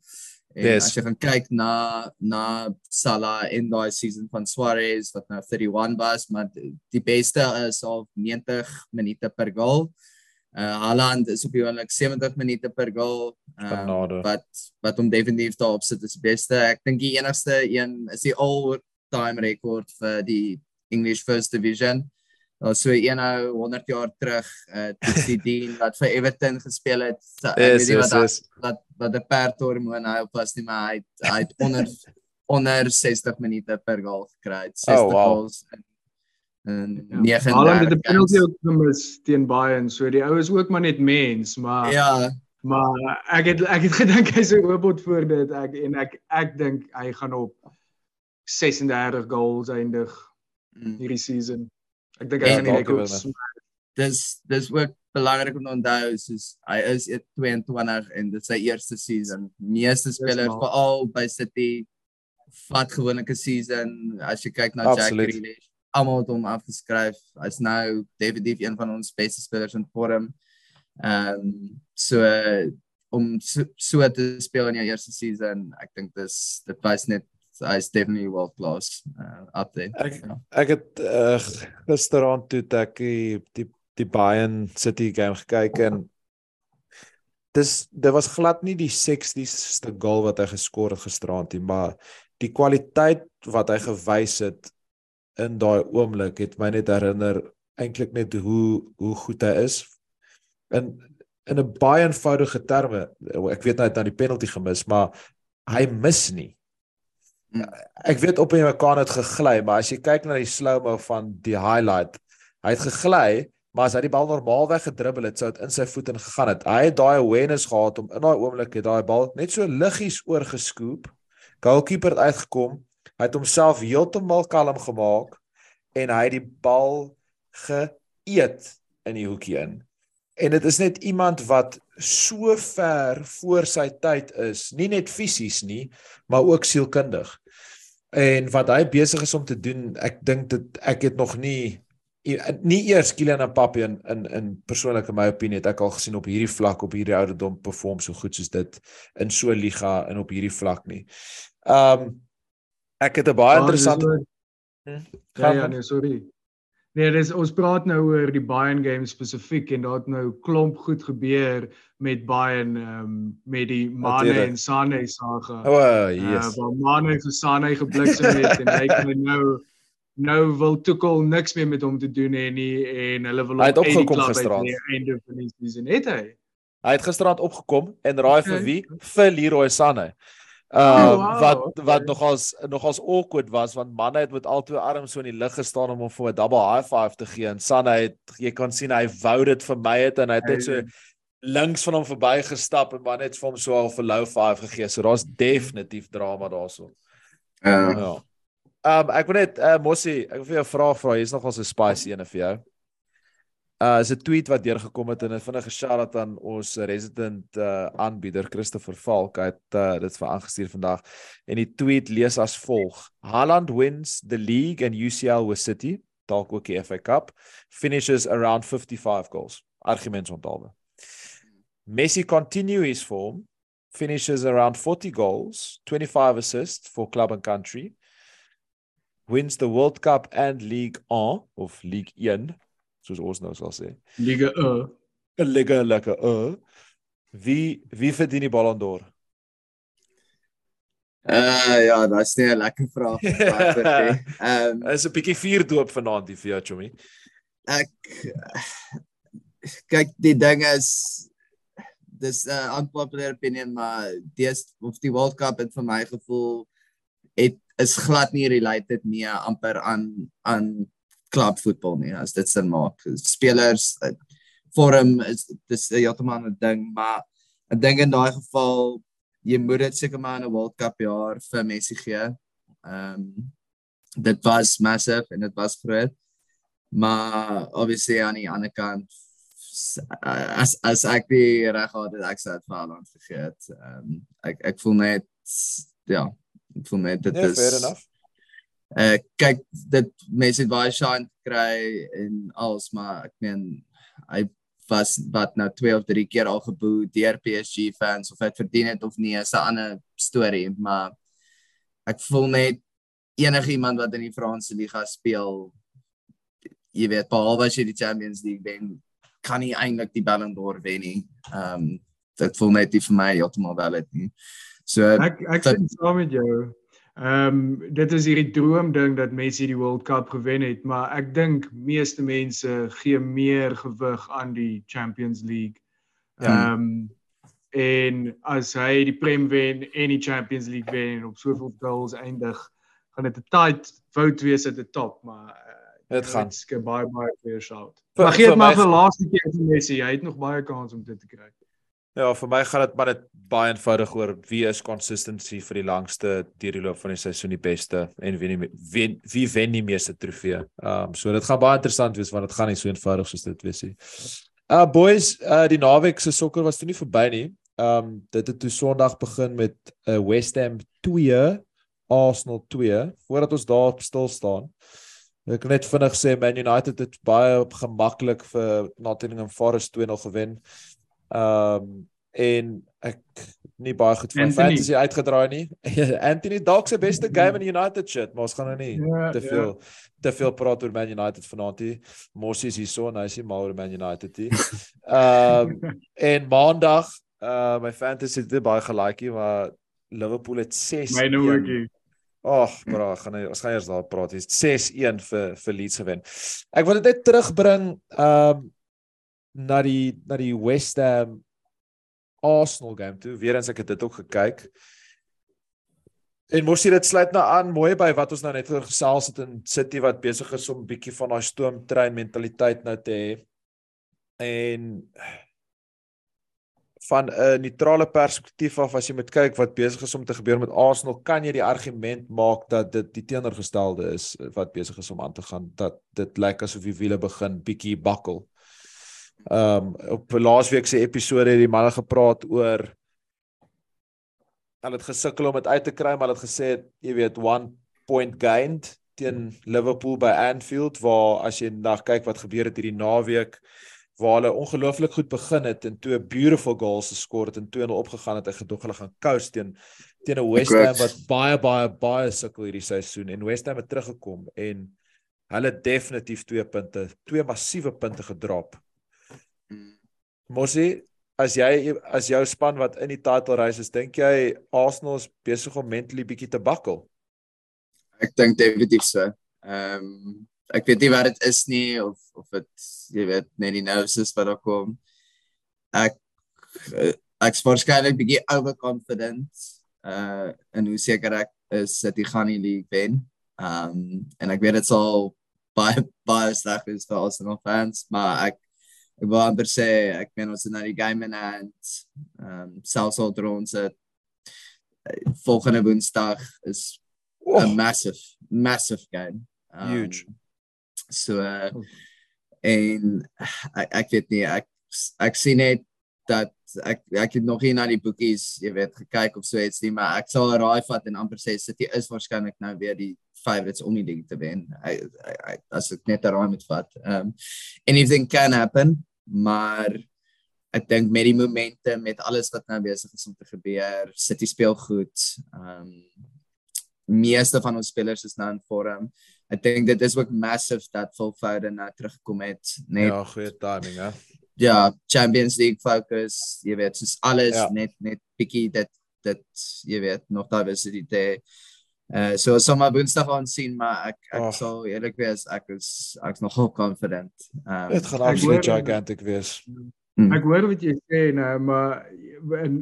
C: En
A: Yes.
C: as jy gaan kyk na na Salah in daai season van Suarez wat nou 31 was, maar die- die beste is al 90 minute per goal. Uh Haaland is op die oomblik 70 minute per goal. Um,
A: Genade.
C: wat wat hom definitief daarop sit is die beste. Ek dink die enigste een is die all-time rekord vir die English First Division. Daar's so een ou 100 jaar terug, uh Tixie Dean wat vir Everton gespeel het. So, ek
A: Yes,
C: weet nie
A: yes,
C: wat
A: yes.
C: wat wat 'n perthormoon hy op was nie, maar hy het- hy het onder onder 60 minute per goal gekry. het, 60
A: Oh, wow.
C: goals in, in
B: Ja.
C: 39
B: Haaland het 'n
C: games.
B: penalty ook gemis teen Bayern, so die ou is ook maar net mens, maar
C: Ja,
B: maar ek het ek het gedink hy's 'n robot voor dit ek en ek ek dink hy gaan op 36 goals eindig
C: mm.
B: hierdie season. Ek dink hy gaan die rekord
A: wel,
B: smaak.
C: dis dis ook belangrik om te onthou soos hy is 22 en dit is sy eerste season. Meeste spelers veral by City vat gewoonlik 'n season as jy kyk na Jack
A: Absoluut.
C: Grealish. Almal het hom afgeskryf. Hy's nou definitief een van ons beste spelers in vorm. Ehm um, so om so, so te speel in jou eerste season, ek dink dis dit wys net hy's definitely world class uh, up there.
A: Ek
C: Ja.
A: ek het uh, gisteraand toe ek die die, die Bayern City game gekyk en dis dit was glad nie die seksieste goal wat hy geskor het gisteraand nie, maar die kwaliteit wat hy gewys het in daai oomblik het my net herinner eintlik net hoe hoe goed hy is. In in 'n baie eenvoudige terme, ek weet hy het nou die penalty gemis, maar hy mis nie. Ek weet op en mekaar het gegly, maar as jy kyk na die slow-mo van die highlight, hy het gegly, maar as hy die bal normaalweg gedribbel het, sou dit in sy voet ingegaan het. Hy het daai awareness gehad om in daai oomblik het daai bal net so liggies oorgeskoop. Goalkeeper het uitgekom. Hy het homself heeltemal kalm gemaak en hy het die bal geëet in die hoekie in. En dit is net iemand wat so ver voor sy tyd is, nie net fisies nie, maar ook sielkundig. En wat hy besig is om te doen, ek dink dit ek het nog nie nie eers Kylian Mbappé in in in persoonlik in my opinie het ek al gesien op hierdie vlak op hierdie ouderdom perform so goed soos dit in so liga en op hierdie vlak nie. Um ek het 'n baie
B: dis
A: interessante
B: Ja
A: Gaan
B: ja,
A: maar.
B: nee, sorry. Nee, dis ons praat nou oor die Bayern game spesifiek en daar het nou klomp goed gebeur met Bayern um, met die Mane
A: Natuurlijk.
B: en Sane saga.
A: O, oh,
B: Uh,
A: yes.
B: waar Mane vir Sane gebliksem het en hy kan nou nou wil Tuchel niks meer met hom te doen hê nie en hulle wil
A: Hy het
B: hom uit die
A: opgekom
B: klub uit
A: gisteraand.
B: die einde van die seisoen het hy.
A: Hy het gisteraand opgekom en raai vir
B: Okay.
A: wie? Vir Leroy Sané.
B: Oh,
A: Ehm
B: wow,
A: wat wat nogals nogals awkward was want manne het met al twee arms so in die lug gestaan om hom vir 'n double high five te gee en Sané het jy kan sien hy wou dit vermy het en hy het net so links van hom verbygestap en man het vir hom so al 'n low five gegee. So daar's definitief drama daarso.
C: Ja.
A: Ja. Ehm um, ek wil net uh, Mossie, ek wil vir jou 'n vraag vra. Hier's nogals 'n spicy ene vir jou. Uh is 'n tweet wat deurgekom het en 'n vinnige shout-out aan ons resident uh aanbieder Christopher Falk. Hy het uh, dit vir aangestuur vandag. En die tweet lees as volg: Haaland wins the league and UCL with City, dalk ook die FA Cup, finishes around 55 goals. Arguments onthaalwe. Messi continue his form, finishes around 40 goals, 25 assists for club and country. Wins the World Cup and League 1 of League 1 soos ons nou sal sê.
B: Liga uh.
A: 'n Lekker lekker uh. Wie wie verdien die Ballon d'Or?
C: Uh ja, dat's nie 'n lekker vraag. Ehm um,
A: Is 'n bietjie vuurdoop vanaand hier vir jou, Chommy.
C: ek kyk die ding is dis 'n uh, unpopular opinion maar dis of die World Cup het vir my gevoel het is glad nie related meer amper aan aan club voetbal nie as dit sin maak. Spelers uh, vorm is dis heeltemal 'n ding maar ek dink in daai geval jy moet dit seker maar in 'n World Cup jaar vir Messi gee. Ehm um, dit was massive en dit was groot. Maar obviously aan die ander kant s- as as ek die reg gehad het ek sou dit vir Haaland gegee het. Ehm um, ek ek voel net ja, ek voel net dit
A: Ja,
C: is
A: fair enough.
C: Uh kyk dit mense het baie shine gekry en alles maar ek meen hy was wat nou twee of drie keer al geboe deur PSG fans of dit verdien het of nie is 'n ander storie maar ek voel net enigiemand wat in die Franse liga speel jy weet behalwe as jy die Champions League wen kan nie eintlik die Ballon d'Or wen nie. Ehm um, dit voel net nie vir my heeltemal valid nie. So
B: Ek ek sien saam met jou. Ehm um, dit is hierdie droom ding dat Messi die World Cup gewen het, maar ek dink meeste mense gee meer gewig aan die Champions League.
A: Ja.
B: Ehm um, en as hy die Prem wen en die Champions League wen en op soveel goals eindig, gaan dit 'n tight vote wees at the top, maar uh,
A: Dit gaan.
B: Dit's baie baie fair shout. Maar
A: vir
B: dit maar vir laaste keer vir Messi. Hy het nog baie kans om dit te kry.
A: Ja, vir my gaan dit maar dit baie eenvoudig oor wie is consistency vir die langste deur die loop van die seisoen die beste en wie nie, wie wie wen die meeste trofee. Ehm um, so dit gaan baie interessant wees want dit gaan nie so eenvoudig soos dit wees nie. Uh boys, uh die naweek se sokker was toe nie verby nie. Ehm um, dit het toe Sondag begin met 'n uh, West Ham 2 Arsenal 2 voordat ons daar stil staan. Ek kan net vinnig sê Man United het baie gemaklik vir Nottingham Forest 2-0 gewen. Ehm um, en ek nie baie goed van
B: Anthony.
A: fantasy uitgedraai nie. Anthony dalk sy beste game in United shit, maar ons gaan nou nie
B: Ja,
A: te veel te veel praat oor Man United vanaand nie. Mossie is hierso en hy is nie mal oor Man United nie. Ehm um, en maandag uh my fantasy het dit baie gelaakie, maar Liverpool het 6
B: Myne ookie.
A: Ag, bra, gaan hy, ons gaan eers daar praat. Dis 6-1 vir vir Leeds gewen. Ek wil dit net terugbring ehm um, na die na die West Ham Arsenal game toe. Weerens ek het dit ook gekyk. En mos dit sluit nou aan mooi by wat ons nou net oor gesels het in City wat besig is om bietjie van daai stoomtrein mentaliteit nou te hê. En van 'n neutrale perspektief af as jy moet kyk wat besig is om te gebeur met Arsenal, kan jy die argument maak dat dit die teenoorgestelde is wat besig is om aan te gaan dat dit lyk asof die wiele begin bietjie bakkel. Ehm um, op laasweek se episode het die manne gepraat oor hulle het gesukkel om dit uit te kry, maar hulle het gesê jy weet one point gained teen Liverpool by Anfield waar as jy na kyk wat gebeur het hierdie naweek waar hulle ongelooflik goed begin het en toe 'n beautiful goals geskor het en 2-0 opgegaan het. Ek gedog hulle gaan coast teen teen 'n West Ham wat baie baie baie sukkel hierdie seisoen en West Ham het teruggekom en Hulle definitief 2 punte, twee massiewe punte gedrop.
C: Mm.
A: Mossie, as jy as jou span wat in die title race is, dink jy Arsenal is besig om mentally bietjie te bakkel?
C: Ek dink definitief so. Ehm um, ek weet nie wat dit is nie of of dit jy weet net die nerves is wat daar kom. Ek eh, ek's waarskynlik bietjie overconfident uh en hoe seker ek is dat die gaan nie league wen. Um en ek weet dit sal baie baie sleg wees vir Arsenal fans, maar ek ek wil amper sê ek meen ons het nou die game in hand. Um selfs al dra ons dit volgende Woensdag is 'n
A: Oh,
C: massive massive game. Um,
A: Huge.
C: So uh, en ek ek weet nie ek ek sien net dat ek ek het nog nie na die boekies, jy weet, gekyk of so iets nie, maar ek sal raai vat en amper sê City is waarskynlik nou weer die favourites om die ding te wen. I, I, I as ek net 'n raai moet vat. Um anything can happen, maar ek dink met die momentum met alles wat nou besig is om te gebeur, City speel goed. Um meeste van ons spelers is nou in vorm. Ek dink dit is ook massive dat Foden nou teruggekom het. Net
A: ja, goeie timing, hè.
C: ja, Champions League focus, jy weet, soos alles
A: Ja.
C: net net bietjie dit dit jy weet, nog diversity te uh so sommer Woensdag aan sien, maar ek ek
A: Oh.
C: sal eerlik wees, ek is ek's nogal confident. Um
A: Dit gaan absoluut gigantic wees.
C: mm,
B: Ek hoor wat jy sê nou, maar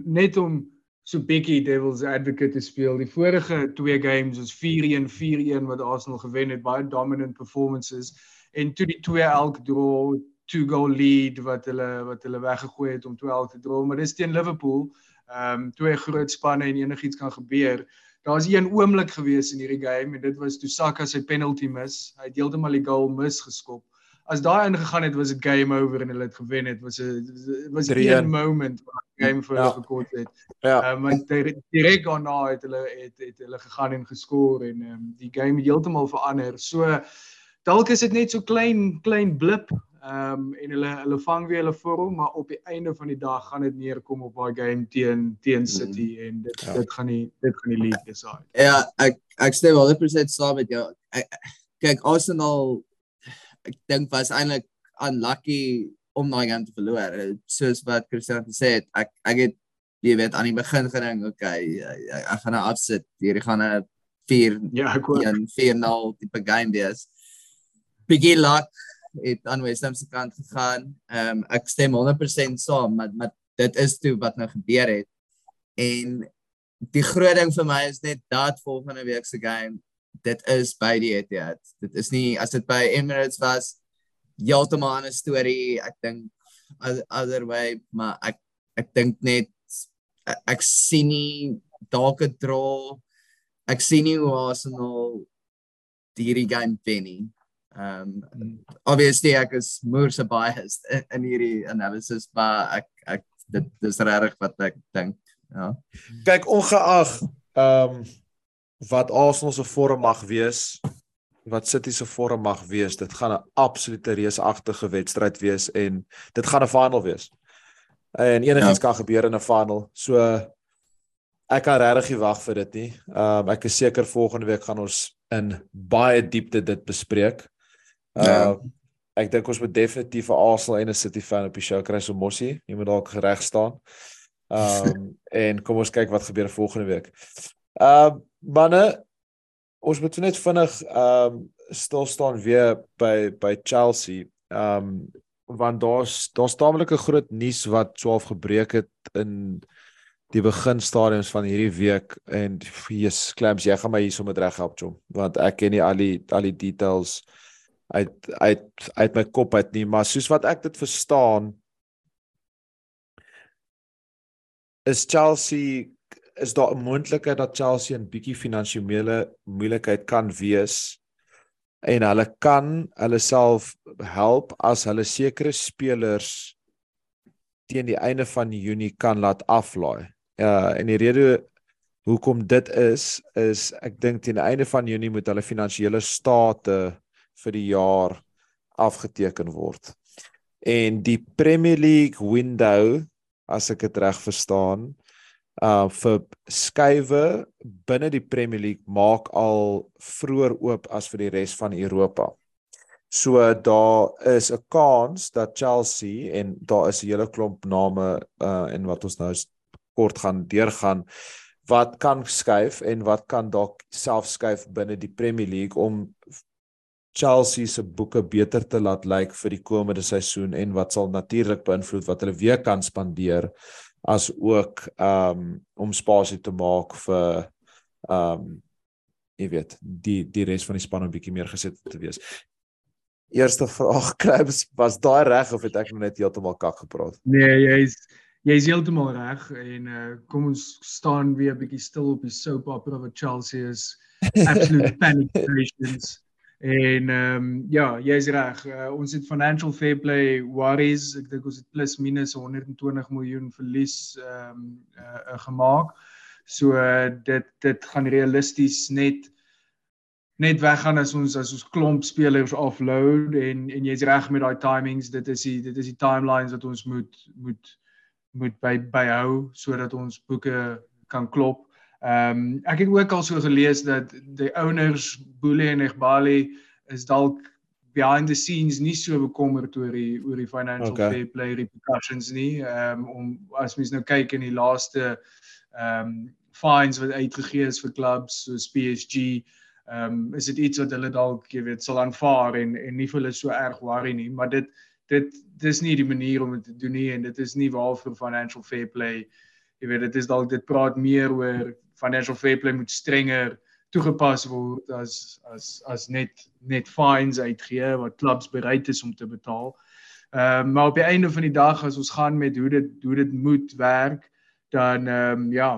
B: net om so bietjie devil's advocate te speel. Die vorige twee games was 4-1 4-1 wat Arsenal gewen het, baie dominant performances en toe die twee elk draw, two goal lead wat hulle wat hulle weggegooi het om 12 te draw, maar dis teen Liverpool. Ehm um, twee groot spanne en enigiets kan gebeur. Daar's een oomblik gewees in hierdie game en dit was toe Saka sy penalty mis. Hy het heeltemal die goal misgeskop. As daai ingegaan het, was dit game over en hulle het gewen het. Was 'n was 'n
A: 3-1.
C: moment
B: waar die game vir hulle
A: Ja.
B: gekort het.
A: Ja.
B: Ehm um, direk direk daarna het hulle het, het hulle gegaan en geskoor en ehm um, die game heeltemal verander. So dalk is dit net so klein klein blip ehm um, en hulle hulle vang weer hulle vorm, maar op die einde van die dag gaan dit neerkom op daai game teen teen City mm. en dit
A: Ja.
B: dit gaan nie dit gaan die league decide.
C: Ja, ek ek stem 100% saam met jou. Ek, kyk Arsenal ek dink was eintlik unlucky om daai game te verloor. Eh, Soos wat Christian gesê het, ek ek het jy weet aan die begin gedink, okay, ek, ek gaan nou afsit. Hierdie gaan 'n 4
B: Ja, ek hoor
C: 1 4-0 tipe game wees. Bietjie luck het aan West Ham se kant gegaan. Ehm um, ek stem 100% saam, maar maar dit is toe wat nou gebeur het. En die groot ding vir my is net dat volgende week se game dit is by die Etihad. Dit is nie as dit by Emirates was heeltemal 'n storie. Ek dink oth- other way, maar ek ek dink net ek, ek sien nie dalk 'n draw. Ek sien nie hoe Arsenal hierdie game wen nie. Um obviously ek is moerse biased in, in hierdie analysis, maar ek ek dit dis regtig wat ek dink. Ja.
A: Kyk, ongeag ehm um, wat Arsenal se vorm mag wees, wat City se vorm mag wees, dit gaan 'n absolute reusagtige wedstryd wees en dit gaan 'n final wees. En enigiets ja. kan gebeur in 'n final. So ek kan regtig nie wag vir dit nie. Ehm um, ek is seker volgende week gaan ons in baie diepte dit bespreek. Uh
C: Ja.
A: ek dink ons moet definitief 'n Arsenal en 'n City fan op die show kry so mossie. Jy moet dalk reg staan. Ehm um, en kom ons kyk wat gebeur volgende week. Ehm uh, manne ons moet net vinnig ehm um, stil staan weer by by Chelsea. Ehm um, want daar's daar's taamlike groot nuus wat swaaf gebreek het in die beginstadiums van hierdie week en Jesus Clamps jy gaan my hierso met reg help chom want ek ken nie al die al die details uit uit uit my kop uit nie maar soos wat ek dit verstaan is Chelsea is daar 'n moontlikheid dat Chelsea 'n bietjie finansiële moeilikheid kan wees en hulle kan hulle self help as hulle sekere spelers teen die einde van Junie kan laat aflaai. Ja, en die rede hoekom dit is is ek dink teen die einde van Junie moet hulle finansiële state vir die jaar afgeteken word. En die Premier League window, as ek dit reg verstaan, uh vir skuwe binne die Premier League maak al vroeër oop as vir die res van Europa. So daar is 'n kans dat Chelsea en daar is 'n hele klomp name uh en wat ons nou kort gaan deurgaan wat kan skuif en wat kan dalk self skuif binne die Premier League om Chelsea se boeke beter te laat lyk vir die komende seisoen en wat sal natuurlik beïnvloed wat hulle weer kan spandeer as ook um om spasie te maak vir um jy weet die die res van die span 'n bietjie meer gesit te wees. Eerste vraag Krabs was daai reg of het ek net heeltemal kak gepraat?
B: Nee, jy's jy's heeltemal reg en uh, kom ons staan weer 'n bietjie stil op die soap opera wat Chelsea is. Absolute panic stations. En ehm um, ja, jy's reg. Uh, ons het financial fair play worries. Ek dink ons het plus minus 120 miljoen verlies ehm um, uh, uh, gemaak. So uh, dit dit gaan realisties net net weggaan as ons as ons klomp spelers offload en en jy's reg met daai timings. Dit is die dit is die timelines wat ons moet moet moet by byhou sodat ons boeke kan klop. Ehm um, ek het ook al so gelees dat die owners Boele en Egbali is dalk behind the scenes nie so bekommerd oor die oor die financial okay. fair play repercussions nie. Ehm um, om as mens nou kyk in die laaste ehm um, fines wat uitgegee is vir clubs soos PSG, ehm um, is dit iets wat hulle dalk, jy weet, sal aanvaar en en nie vir hulle so erg worry nie, maar dit dit dis nie die manier om dit te doen nie en dit is nie waarvoor financial fair play jy weet dit is dalk dit praat meer oor financial fair play moet strenger toegepas word as as as net net fines uitgee wat clubs bereid is om te betaal. Ehm uh, maar op die einde van die dag as ons gaan met hoe dit hoe dit moet werk dan ehm um, ja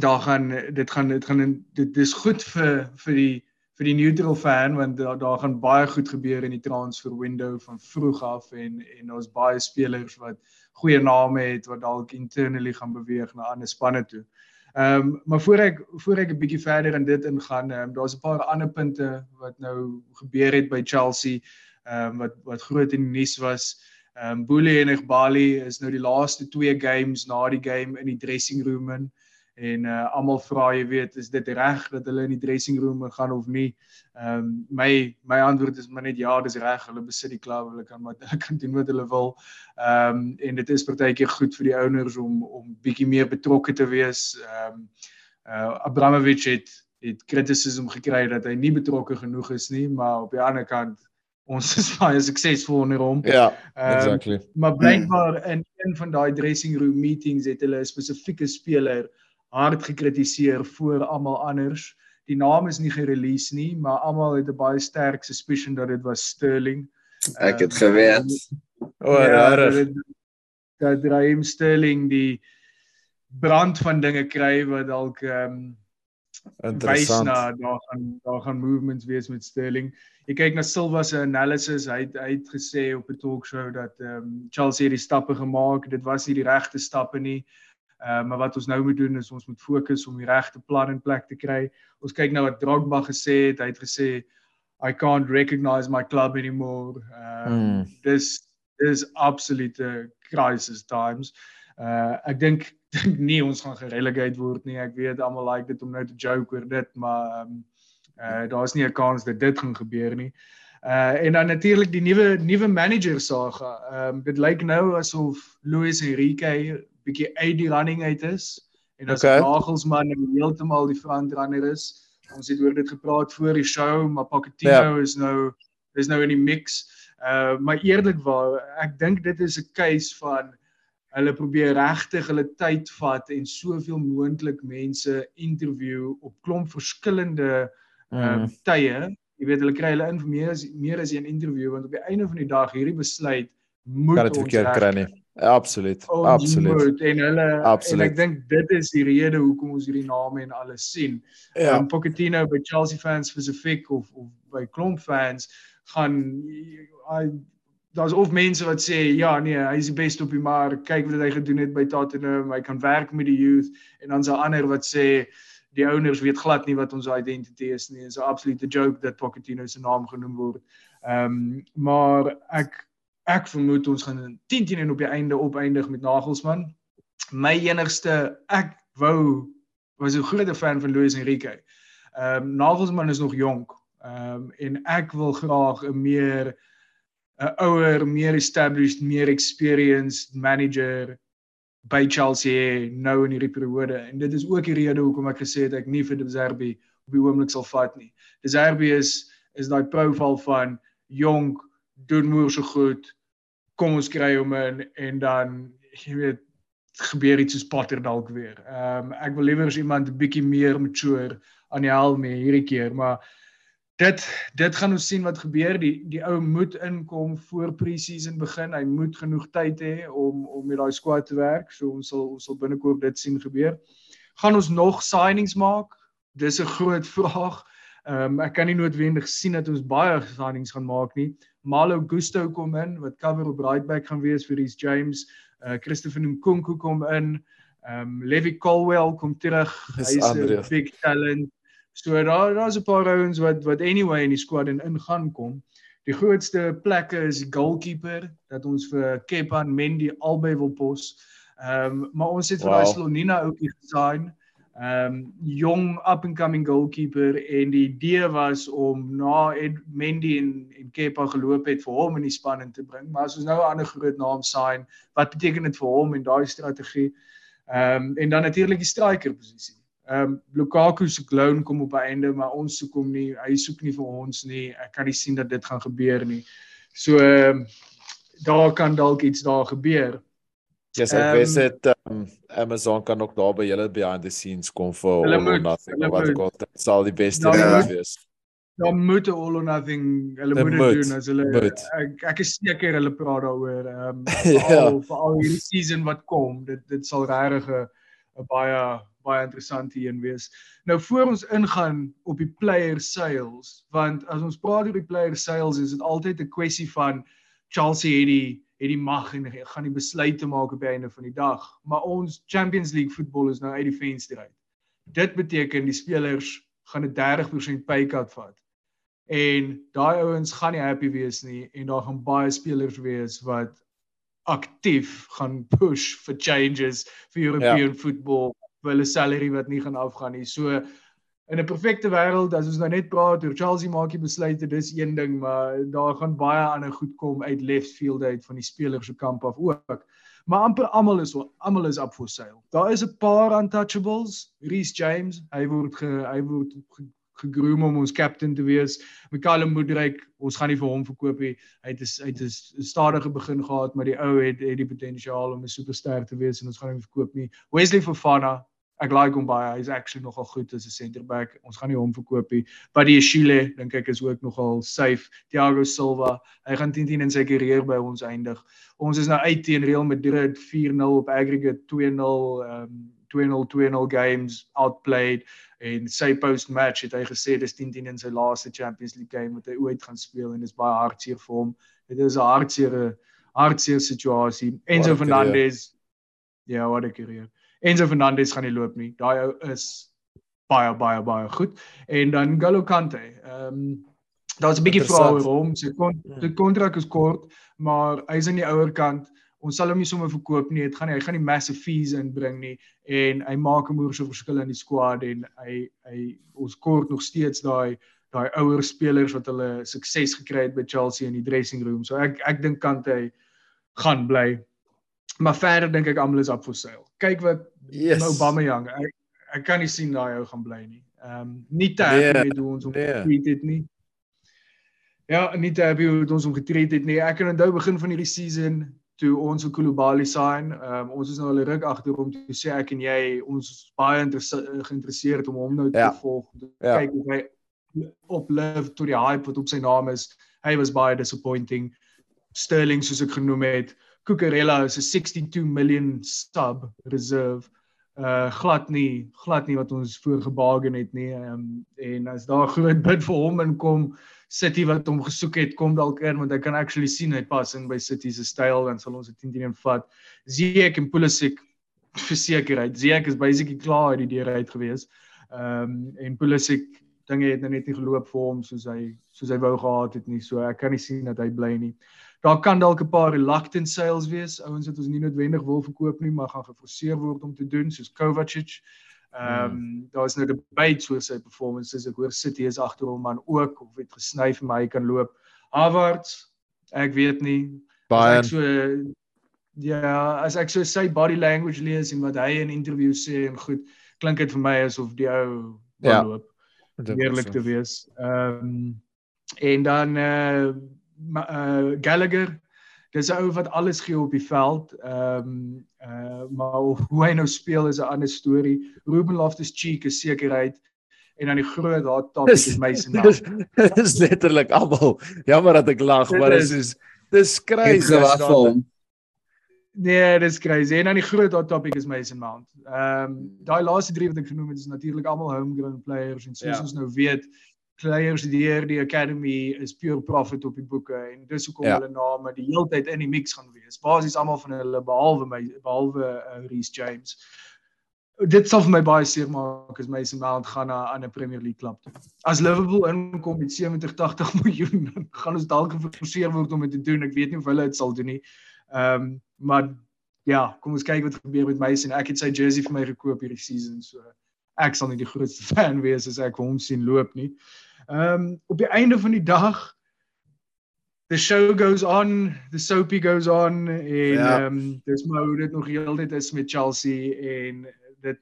B: daar gaan dit gaan dit gaan dit is goed vir vir die vir die neutral fan want daar daar gaan baie goed gebeur in die transfer window van vroeg af en en ons baie spelers wat goeie name het wat dalk internally gaan beweeg na ander spanne toe. Ehm um, maar voor ek voor ek 'n bietjie verder in dit ingaan, ehm um, daar's 'n paar ander punte wat nou gebeur het by Chelsea, ehm um, wat wat groot in die nuus was. Ehm um, Boele en Igbali is nou die laaste twee games na die game in die dressing room in en uh, almal vra jy weet is dit reg dat hulle in die dressing room gaan of nie. Ehm um, my my antwoord is maar net ja, dis reg. Hulle besit die klub, hulle kan wat hulle kan doen wat hulle wil. Ehm um, en dit is partykeer goed vir die owners om om bietjie meer betrokke te wees. Ehm um, uh, Abramovich het het kritisisme gekry dat hy nie betrokke genoeg is nie, maar op die ander kant ons is baie suksesvol onder hom.
A: Ja, um, exactly.
B: Maar blykbaar in een van daai dressing room meetings het hulle 'n spesifieke speler hard gekritiseer voor almal anders. Die naam is nie gerelease nie, maar almal het 'n baie sterk suspicion dat dit was Sterling.
C: Ek het um, geweet.
A: O, oh, ja, reg.
B: Dat Raheem Sterling die brand van dinge kry wat dalk ehm um, interessant na daar gaan daar gaan movements wees met Sterling. Jy kyk na Silva se analysis, hy het, hy het gesê op 'n talkshow dat ehm um, Chelsea het die stappe gemaak, dit was nie die regte stappe nie. Uh, maar wat ons nou moet doen is ons moet fokus om die regte plan in plek te kry. Ons kyk nou wat Drogba gesê het. Hy het gesê I can't recognize my club anymore. Uh mm. dis dis absolute crisis times. Uh ek dink dink nie ons gaan gerelegate word nie. Ek weet almal like dit om nou te joke oor dit, maar um uh daar's nie 'n kans dat dit gaan gebeur nie. Uh en dan natuurlik die nuwe nuwe manager saga. Ehm um, dit lyk nou asof Luis Enrique bietjie uit die running uit is en as okay. Nagelsmann heeltemal die frontrunner is. Ons het oor dit gepraat voor die show, maar Pochettino yeah. Ja. is nou is nou in die mix. Uh maar eerlikwaar, ek dink dit is 'n case van hulle probeer regtig hulle tyd vat en soveel moontlik mense interview op klomp verskillende uh mm. tye. Jy weet hulle kry hulle in meer as meer as 'n interview want op die einde van die dag hierdie besluit moet
A: ons verkeerd kry nie. Absoluut. Oh, absoluut.
B: En hulle absoluut. en ek dink dit is die rede hoekom ons hierdie name en alles sien. Ja. Um, Pochettino by Chelsea fans spesifiek of of by klomp fans gaan hy daar's of mense wat sê ja nee, hy is die beste op die maar kyk wat hy gedoen het by Tottenham, hy kan werk met die youth en dan se ander wat sê die owners weet glad nie wat ons identity is nie. Dit is 'n absolute joke dat Pochettino se naam genoem word. Ehm um, maar ek ek vermoed ons gaan 10 teen 1 op die einde opeindig met Nagelsmann. My enigste ek wou was 'n groot fan van Luis Enrique. Ehm um, Nagelsmann is nog jonk. Ehm um, en ek wil graag 'n meer 'n ouer, meer established, meer experienced manager by Chelsea nou in hierdie periode. En dit is ook die rede hoekom ek gesê het ek nie vir De Zerbi op die oomblik sal vat nie. De Zerbi is is daai profiel van jonk, doen moer so goed. Kom ons kry hom in en dan jy weet gebeur iets soos Potter dalk weer. Ehm um, ek wil liewer as iemand 'n bietjie meer mature aan die helm mee hierdie keer, maar dit dit gaan ons sien wat gebeur. Die die ou moet inkom voor pre-season begin. Hy moet genoeg tyd hê om om met daai squad te werk. So ons sal ons sal binnekort dit sien gebeur. Gaan ons nog signings maak? Dis 'n groot vraag. Ehm um, ek kan nie noodwendig sien dat ons baie signings gaan maak nie. Malo Gusto kom in wat cover op right back gaan wees vir Reece James uh Christopher Nkunku kom in. Ehm um, Levi Colwell kom terug. Hy's 'n big talent. So daar daar's 'n paar ouens wat wat anyway in die squad en ingaan kom. Die grootste plekke is goalkeeper dat ons vir Kepa en Mendy albei wil pos. Ehm um, maar ons het vir wow. Slonina ouetjie gesign. Ehm um, jong up and coming goalkeeper en die idee was om na Ed Mendy en en Kepa geloop het vir hom in die span in te bring. Maar as ons nou 'n ander groot naam sign, wat beteken dit vir hom en daai strategie? Ehm um, en dan natuurlik die striker posisie. Ehm um, Lukaku se loan kom op einde, maar ons soek hom nie. Hy soek nie vir ons nie. Ek kan nie sien dat dit gaan gebeur nie. So um, daar kan dalk iets daar gebeur.
A: Ja, yes, ek um, weet dit um, Amazon kan ook daar by julle behind the scenes kom vir all or nothing. Wat ek al sal die beste wees.
B: Dan moet all or nothing hulle moet dit doen as hulle moet. ek ek is seker hulle praat daaroor ehm um, ja. vir al hierdie season wat kom. Dit dit sal regtig 'n baie baie interessant hier wees. Nou voor ons ingaan op die player sales, want as ons praat oor die player sales is dit altyd 'n kwessie van Chelsea het die het die mag en gaan die besluite maak op die einde van die dag. Maar ons Champions League voetbal is nou uit die venster uit. Dit beteken die spelers gaan 'n 30% pay cut vat. En daai ouens gaan nie happy wees nie en daar gaan baie spelers wees wat aktief gaan push for changes vir European ja. football vir hulle salary wat nie gaan afgaan nie. So in 'n perfekte wêreld as ons nou net praat oor Chelsea maak jy besluite dis een ding maar daar gaan baie ander goed kom uit left field uit van die spelers se kamp af ook. Maar amper almal is almal is up for sale. Daar is 'n paar untouchables. Reece James hy word ge, hy word gegroom om ons captain te wees. Mikael Moodryk ons gaan nie vir hom verkoop nie. Hy het is, hy het 'n stadige begin gehad maar die ou het het die potensiaal om 'n superster te wees en ons gaan hom verkoop nie. Wesley Fofana ek like hom baie. Hy's actually nogal goed as 'n center back. Ons gaan nie hom verkoop nie. Buddy Shile dink ek is ook nogal safe. Thiago Silva, hy gaan 10-10 in sy karier by ons eindig. Ons is nou uit teen Real Madrid 4-0 op aggregate 2-0 um 2-0 2-0 games outplayed en sy post match het hy gesê dis 10-10 in sy laaste Champions League game wat hy ooit gaan speel en dis baie hartseer vir hom. Dit is 'n hartseer hartseer situasie. Enzo Fernandez Ja, wat 'n karier. Enzo Fernandez gaan nie loop nie. Daai ou is baie baie baie goed. En dan Galo Kante. Ehm um, daar's 'n bietjie vrae oor hom. Sy kon ja. sy kontrak is kort, maar hy's aan die ouer kant. Ons sal hom nie sommer verkoop nie. Dit gaan nie hy gaan nie massive fees inbring nie en hy maak 'n moeë so verskil in die squad en hy hy ons kort nog steeds daai daai ouer spelers wat hulle sukses gekry het by Chelsea in die dressing room. So ek ek dink Kante gaan bly maar verder dink ek almal is op for sale. Kyk wat yes. nou Bameyang. Ek ek kan nie sien daai ou gaan bly nie. Ehm um, nie te happy yeah. met hoe ons hom yeah. getreat het nie. Ja, nie te happy hoe ons hom getreat het nie. Ek kan onthou begin van hierdie season toe ons vir Kulubali sign. Ehm um, ons is nou al ruk agter om te sê ek en jy ons baie geïnteresseerd om hom nou te yeah. Ja. volg. Ja. Kyk hoe hy op live tot die hype wat op sy naam is. Hy was baie disappointing. Sterling soos ek genoem het. Cucurella is 'n 62 million sub reserve. Uh glad nie, glad nie wat ons voorgebaken het nie. Ehm um, en as daar groot bid vir hom inkom, City wat hom gesoek het, kom dalk in want ek kan actually sien hy pas in by City se styl en sal ons dit 10-10 vat. Ziyech en Pulisic versekerheid. Ziyech is basically klaar uit die deur uit gewees. Ehm um, en Pulisic dinge het nou net nie geloop vir hom soos hy soos hy wou gehad het nie. So ek kan nie sien dat hy bly nie. Daar kan dalk 'n paar reluctant sales wees, ouens wat ons nie noodwendig wil verkoop nie, maar gaan geforseer word om te doen soos Kovacic. Ehm um, daar's nou debates oor sy performances. Ek hoor City is agter hom man ook of het gesny vir my kan loop. Havertz, ek weet nie.
A: Baie
B: so ja, as ek so sy body language lees en wat hy in interviews sê en goed, klink dit vir my asof die ou wil
A: Ja.
B: loop eerlik te wees. Ehm um, en dan eh uh, uh, Gallagher dis 'n ou wat alles gee op die veld. Ehm um, uh, maar hoe hy nou speel is 'n ander storie. Ruben Loftus-Cheek is sekerheid en dan die groot daar top is Mason
A: dis,
B: Mount.
A: dis letterlik almal. Jammer dat ek lag,
B: Dit
A: maar dit
B: is-
A: is dis crazy. as
C: vir
A: daar-
C: hom.
B: Nee, dis crazy. En dan die groot hot topic is Mason Mount. Ehm um, daai laaste drie wat ek genoem het is natuurlik almal homegrown players en soos
A: ja.
B: ons nou weet, players deur die academy is pure profit op die boeke en dis hoekom
A: Ja.
B: hulle name die hele tyd in die mix gaan wees. Basies almal van hulle behalwe my behalwe uh, Reece James. Dit sal vir my baie seer maak as Mason Mount gaan na 'n ander Premier League klub toe. As Liverpool inkom met 70 80 miljoen, dan gaan ons dalk geforseer word om dit te doen. Ek weet nie of hulle dit sal doen nie. Ehm um, maar ja, kom ons kyk wat gebeur met Mason. Ek het sy jersey vir my gekoop hierdie season, so ek sal nie die grootste fan wees as ek hom sien loop nie. Ehm um, op die einde van die dag the show goes on, the soapy goes on en
A: Ja.
B: ehm um, dis maar hoe dit nog heeltyd is met Chelsea en dit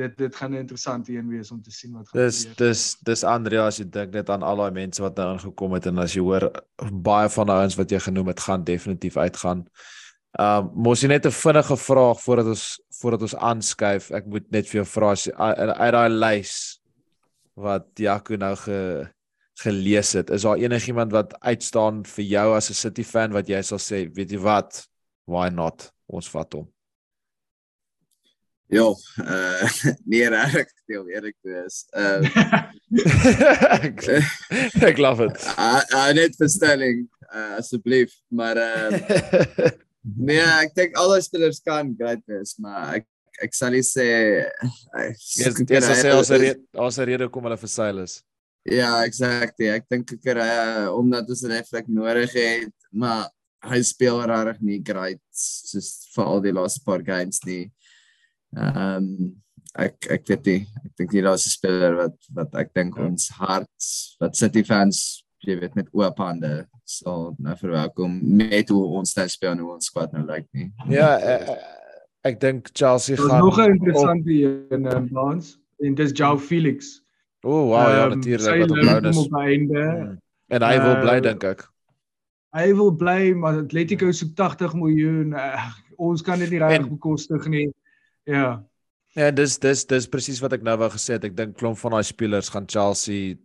B: dit dit gaan 'n interessante een wees om te sien wat gaan
A: Dis dis dis Andrea as jy dink net aan al daai mense wat nou aangekom het en as jy hoor baie van die ouens wat jy genoem het gaan definitief uitgaan. Um mos jy net 'n vinnige vraag voordat ons voordat ons aanskuif. Ek moet net vir jou vra as uit daai lys wat Jaco nou ge gelees het. Is daar enigiemand wat uitstaan vir jou as 'n City fan wat jy sal sê, weet jy wat? Why not? Ons vat hom.
C: Ja, uh nee reg, deel eerlik te wees. Uh
A: ek, ek love it.
C: uh, net vir stelling uh, asseblief, maar uh nee, ek dink al die spelers kan great wees, maar ek ek sal nie sê uh,
A: Eers eers as hy ons rede ons rede kom hulle vir Silas.
C: Ja, exactly. Ek dink ek uh, omdat ons 'n effek nodig het, maar hy speel regtig nie great soos vir al die laaste paar games nie. Ehm um, ek ek weet nie. Ek dink nie daar's 'n speler wat wat ek dink ons hart wat City fans jy weet met oop hande sal nou verwelkom met hoe ons nou speel en hoe ons squad nou lyk nie.
A: Ja, ek, ek dink Chelsea gaan
B: nog 'n interessante een in Baans en dis João Felix.
A: O, oh, wow, ja
B: Ehm,
A: natuurlik wat
B: kom
A: is.
B: Op einde.
A: Mm. En hy wil bly dink ek.
B: Hy wil bly, maar Atletico soek 80 miljoen. Uh, ons kan dit nie reg bekostig nie. Ja.
A: Ja, dis dis dis presies wat ek nou wou gesê het. Ek dink klomp van daai spelers gaan Chelsea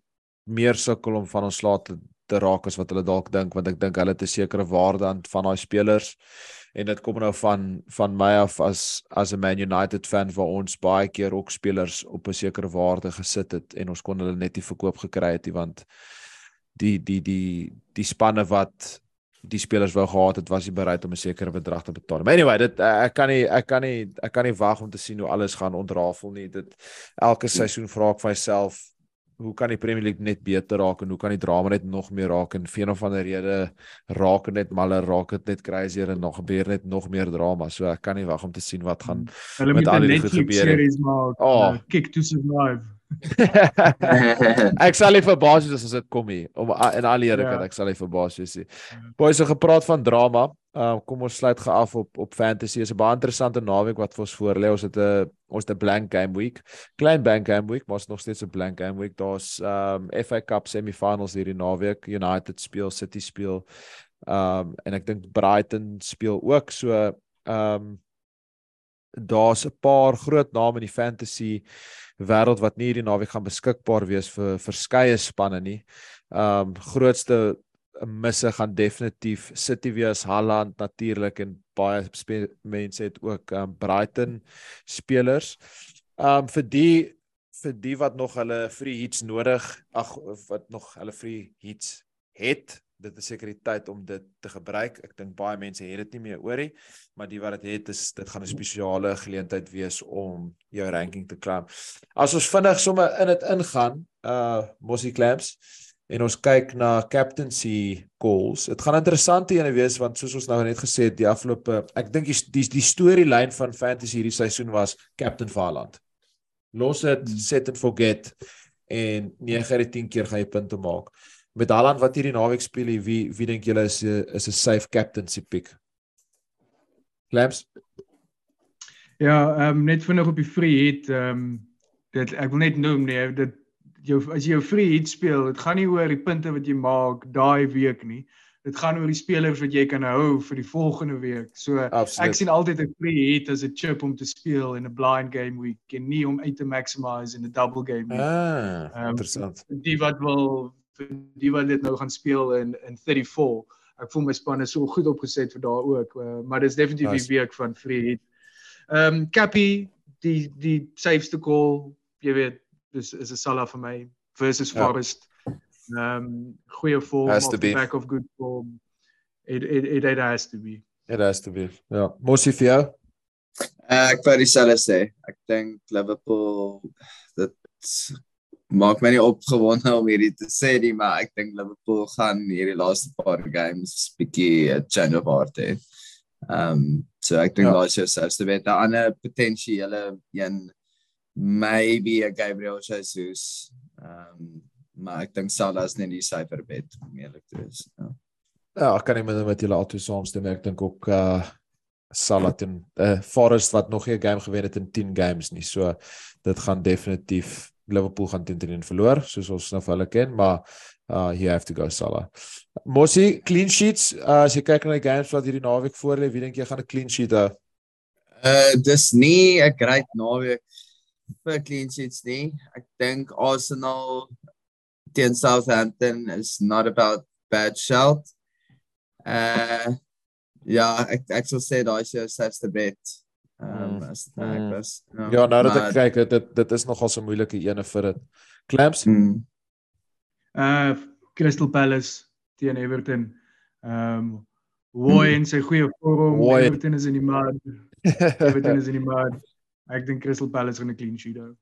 A: meer sukkel om van ontslae te, te raak as wat hulle dalk dink want ek dink hulle het 'n sekere waarde aan van daai spelers en dit kom nou van van my af as as 'n Man United fan waar ons baie keer ook spelers op 'n sekere waarde gesit het en ons kon hulle net nie verkoop gekry het nie want die die die die spanne wat die spelers wou gehad het was nie bereid om 'n sekere bedrag te betaal. Maar anyway, dit ek kan nie ek kan nie ek kan nie wag om te sien hoe alles gaan ontrafel nie. Dit elke seisoen vra ek vir myself hoe kan die Premier League net beter raak en hoe kan die drama net nog meer raak en vir een of ander rede raak dit net maller, raak dit net crazier en nog gebeur net nog meer drama. So ek kan nie wag om te sien wat gaan
B: Hulle
A: Met
B: moet
A: al
B: 'n
A: die goed
B: Netflix
A: gebeur het.
B: series maak.
A: Oh.
B: Uh, Kick to survive.
A: ek sal nie verbaas wees as dit kom hier. Om in al eerlikheid,
B: Ja.
A: ek sal nie verbaas wees nie. Boys, so gepraat van drama. Uh kom ons sluit gou af op op fantasy. Is 'n baie interessante naweek wat vir ons voorlê. Ons het 'n ons het 'n blank game week. Klein blank game week, maar ons het nog steeds 'n blank game week. Daar's um FA Cup semifinals hierdie naweek. United speel, City speel. Um en ek dink Brighton speel ook. So um daar's 'n paar groot name in die fantasy wêreld wat nie hierdie naweek gaan beskikbaar wees vir verskeie spanne nie. Um grootste misse gaan definitief City wees, Haaland natuurlik en baie mense het ook um Brighton spelers. Um vir die vir die wat nog hulle free hits nodig, ag wat nog hulle free hits het, dit die tyd om dit te gebruik. Ek dink baie mense het dit nie meer oor nie, maar die wat dit het is dit gaan 'n spesiale geleentheid wees om jou ranking te klim. As ons vinnig sommer in dit ingaan, uh Mossie Clamps en ons kyk na captaincy calls. Dit gaan interessant hier wees want soos ons nou net gesê het, die afgelope ek dink die die, die storielyn van fantasy hierdie seisoen was Captain Valand. Los dit,
B: Hmm.
A: set and forget en 9 uit die 10 keer gaan jy punte maak. Met Haaland wat hierdie naweek speel, wie wie dink julle is is 'n safe captaincy pick? Clamps?
B: Ja, ehm um, net vinnig op die free hit, ehm um, dit ek wil net noem nee, dit jou as jy jou free hit speel, dit gaan nie oor die punte wat jy maak daai week nie. Dit gaan oor die spelers wat jy kan hou vir die volgende week. So
A: Absoluut.
B: ek sien altyd 'n free hit as 'n chip om te speel in 'n blind game week en nie om uit te maximize in 'n double game week.
A: Ah,
B: Ehm,
A: interessant.
B: die wat wil vir die wat dit nou gaan speel in in 34. Ek voel my span is so goed opgeset vir daar ook, uh, maar dis definitief
A: Nice.
B: die week van free hit. Ehm um, Cappy, die die safeste call, jy weet, dis is 'n Salah vir my versus
A: Ja.
B: Forest. Ehm um, goeie vorm
A: to
B: the
A: be.
B: back of good form. It it it, it has to be.
A: It has to be. Ja, Mosie vir jou?
C: Uh, ek wou dieselfde sê. Ek dink Liverpool dit maak my nie opgewonde om hierdie te sê nie, maar ek dink Liverpool gaan hierdie laaste paar games bietjie 'n change of heart hê. Ehm um, so ek dink
A: Ja.
C: daar is jouselfs te weet 'n ander potensiële een maybe 'n Gabriel Jesus. Ehm um, maar ek dink Salah is net die syfer bet om eerlik te wees. Ja.
A: Ja, ek kan nie minder met julle altyd saamstem. Ek dink ook uh Salah teen uh, Forest wat nog nie 'n game gewen het in 10 games nie. So dit gaan definitief Liverpool gaan teen teen verloor soos ons nou vir hulle ken, maar uh you have to go Salah. Mosie clean sheets, uh, as jy kyk na die games wat hierdie naweek voor lê, wie dink jy gaan 'n clean sheet hê?
C: Uh dis nie 'n great naweek vir clean sheets nie. Ek dink Arsenal teen Southampton is not about bad shout. Uh ja, ek ek sou sê daai is jou safeste bet. Ehm
A: Mm,
C: um, as dit nou
A: mm.
C: ek was. Ja,
A: Ja, nou dat
C: maar-
A: ek kyk, dit dit, is nogal so 'n moeilike ene vir dit. Clamps?
C: Mm.
B: Uh Crystal Palace teen Everton. Ehm um, Woy en sy goeie vorm.
A: Woy.
B: Everton is in die mud. Everton is in die mud. Ek dink Crystal Palace gaan 'n clean sheet hou.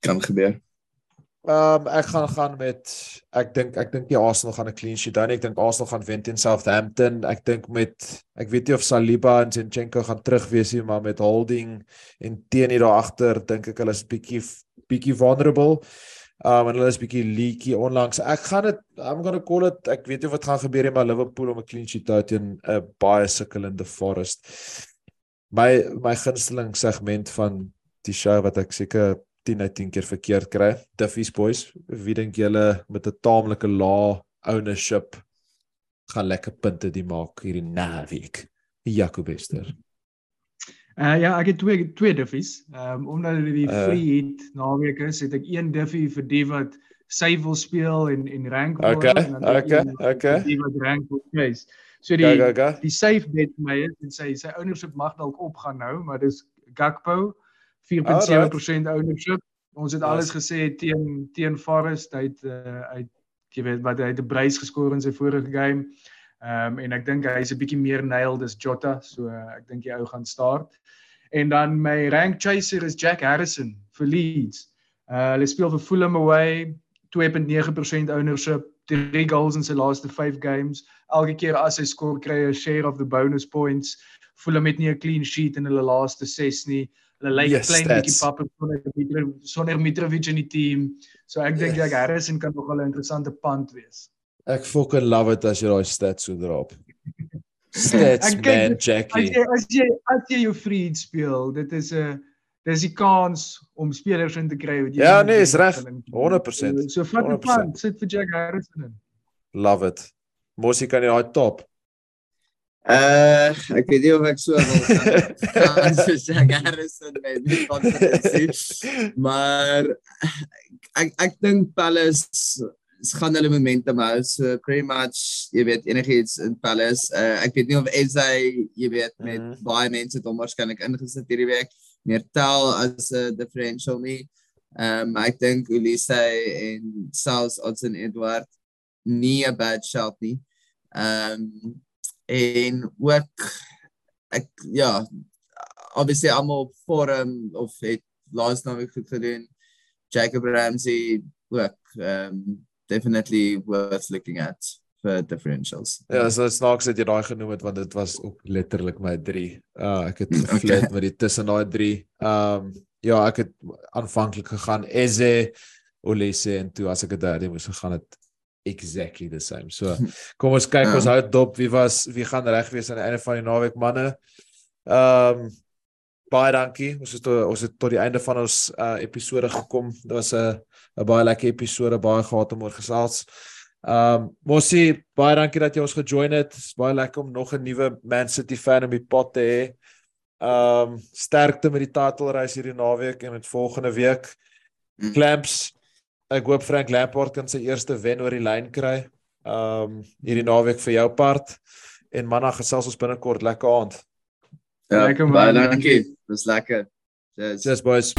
C: kan gebeur.
A: Ehm um, ek gaan gaan met ek dink ek dink die Arsenal gaan 'n clean sheet hou. nie. Ek dink Arsenal gaan wen teen Southampton. Ek dink met ek weet nie of Saliba en Zinchenko gaan terug wees nie, maar met Holding en Tierney daar agter dink ek hulle is bietjie bietjie vulnerable. Um en hulle is bietjie leaky onlangs. Ek gaan dit I'm going to call it ek weet nie wat gaan gebeur nie, maar Liverpool om 'n clean sheet hou teen 'n baie sukkelende Forest. My my gunsteling segment van die show wat ek seker 10 uit 10 keer verkeerd kry. Duffy's boys, wie dink julle met 'n taamlike lae ownership gaan lekker punte die maak hierdie naweek? Jaco Bester.
B: Uh ja, ek het twee twee diffies. Ehm um, omdat dit die
A: Uh.
B: free hit naweek is, het ek een diffie vir die wat sy wil speel en en rank wil.
A: Okay,
B: en dan
A: okay,
B: een
A: okay.
B: Die wat rank wil chase. So die
A: Ga ga ga.
B: die safe bet vir my is en sy sy ownership mag dalk opgaan nou, maar dis Gakpo 4.7% ownership. Ons het
A: Nice.
B: alles gesê teen teen Forest uit uh, uit jy weet wat hy het 'n brace geskoor in sy vorige game. Ehm um, en ek dink hy's 'n bietjie meer nailed as Jota, so uh, ek dink die ou gaan start. En dan my rank chaser is Jack Harrison vir Leeds. Uh hulle speel vir Fulham away, 2.9% ownership, 3 goals in sy laaste 5 games. Elke keer as hy skoor kry hy 'n share of the bonus points. Fulham het nie 'n clean sheet in hulle laaste 6 nie. Hulle lyk
A: Yes,
B: klein bietjie papper sonder Mitro- sonder Mitrovic in die team. So ek dink
A: Yes.
B: Jack Harrison kan nog 'n interessante punt wees.
A: Ek fucking love it as jy daai stats so drop. Stats
B: kyk-
A: man
B: As
A: Jackie.
B: jy as jy as jy jou vriend speel, dit is 'n dis die kans om spelers in te kry wat jy
A: Ja, nee, is reg.
B: wat hulle-
A: 100%.
B: So vat 'n
A: 100%.
B: punt, sit vir Jack Harrison in.
A: Love it. Mosie kan jy daai top.
C: Uh ek weet nie of ek so wil gaan so Jack Harrison met die confidence. Maar ek ek dink Palace gaan hulle momentum hou. So pretty much, jy weet enigiets in Palace. Uh, ek weet nie of Eze, jy weet met.
A: Mhm.
C: baie mense het hom waarskynlik ingesit hierdie week meer tel as 'n uh, differential nie. Ehm um, ek dink Ulisse en South Odson Edward nie 'n bad shot nie. Ehm um, en ook ek ja obviously almal op forum of het laas naweek goed gedoen. Jacob Ramsey ook um definitely worth looking at vir differentials.
A: Ja, so snaaks dat jy daai genoem het want dit was ook letterlik my 3. Uh ek het geflit okay. met die tussen daai 3. Um ja, ek het aanvanklik gegaan Eze, Olise en toe as ek dit derde moes gegaan het exactly the same. So kom ons kyk ja. ons hou dop wie was wie gaan reg wees aan die einde van die naweek manne. Um baie dankie. Ons het ons het tot die einde van ons uh episode gekom. Dit was 'n 'n baie lekker episode, baie gehad om oor gesels. Um Mosie, baie dankie dat jy ons gejoin het. Dit is baie lekker om nog 'n nuwe Man City fan in die pot te hê. Um sterkte met die title race hierdie naweek en met volgende week. Mm. Clamps. Ek hoop Frank Lampard kan sy eerste wen oor die lyn kry. Um hierdie naweek vir jou part en manna gesels ons binnekort lekker aand.
C: Ja, lekker man. Baie dankie. Dis lekker. Cheers.
A: Cheers boys.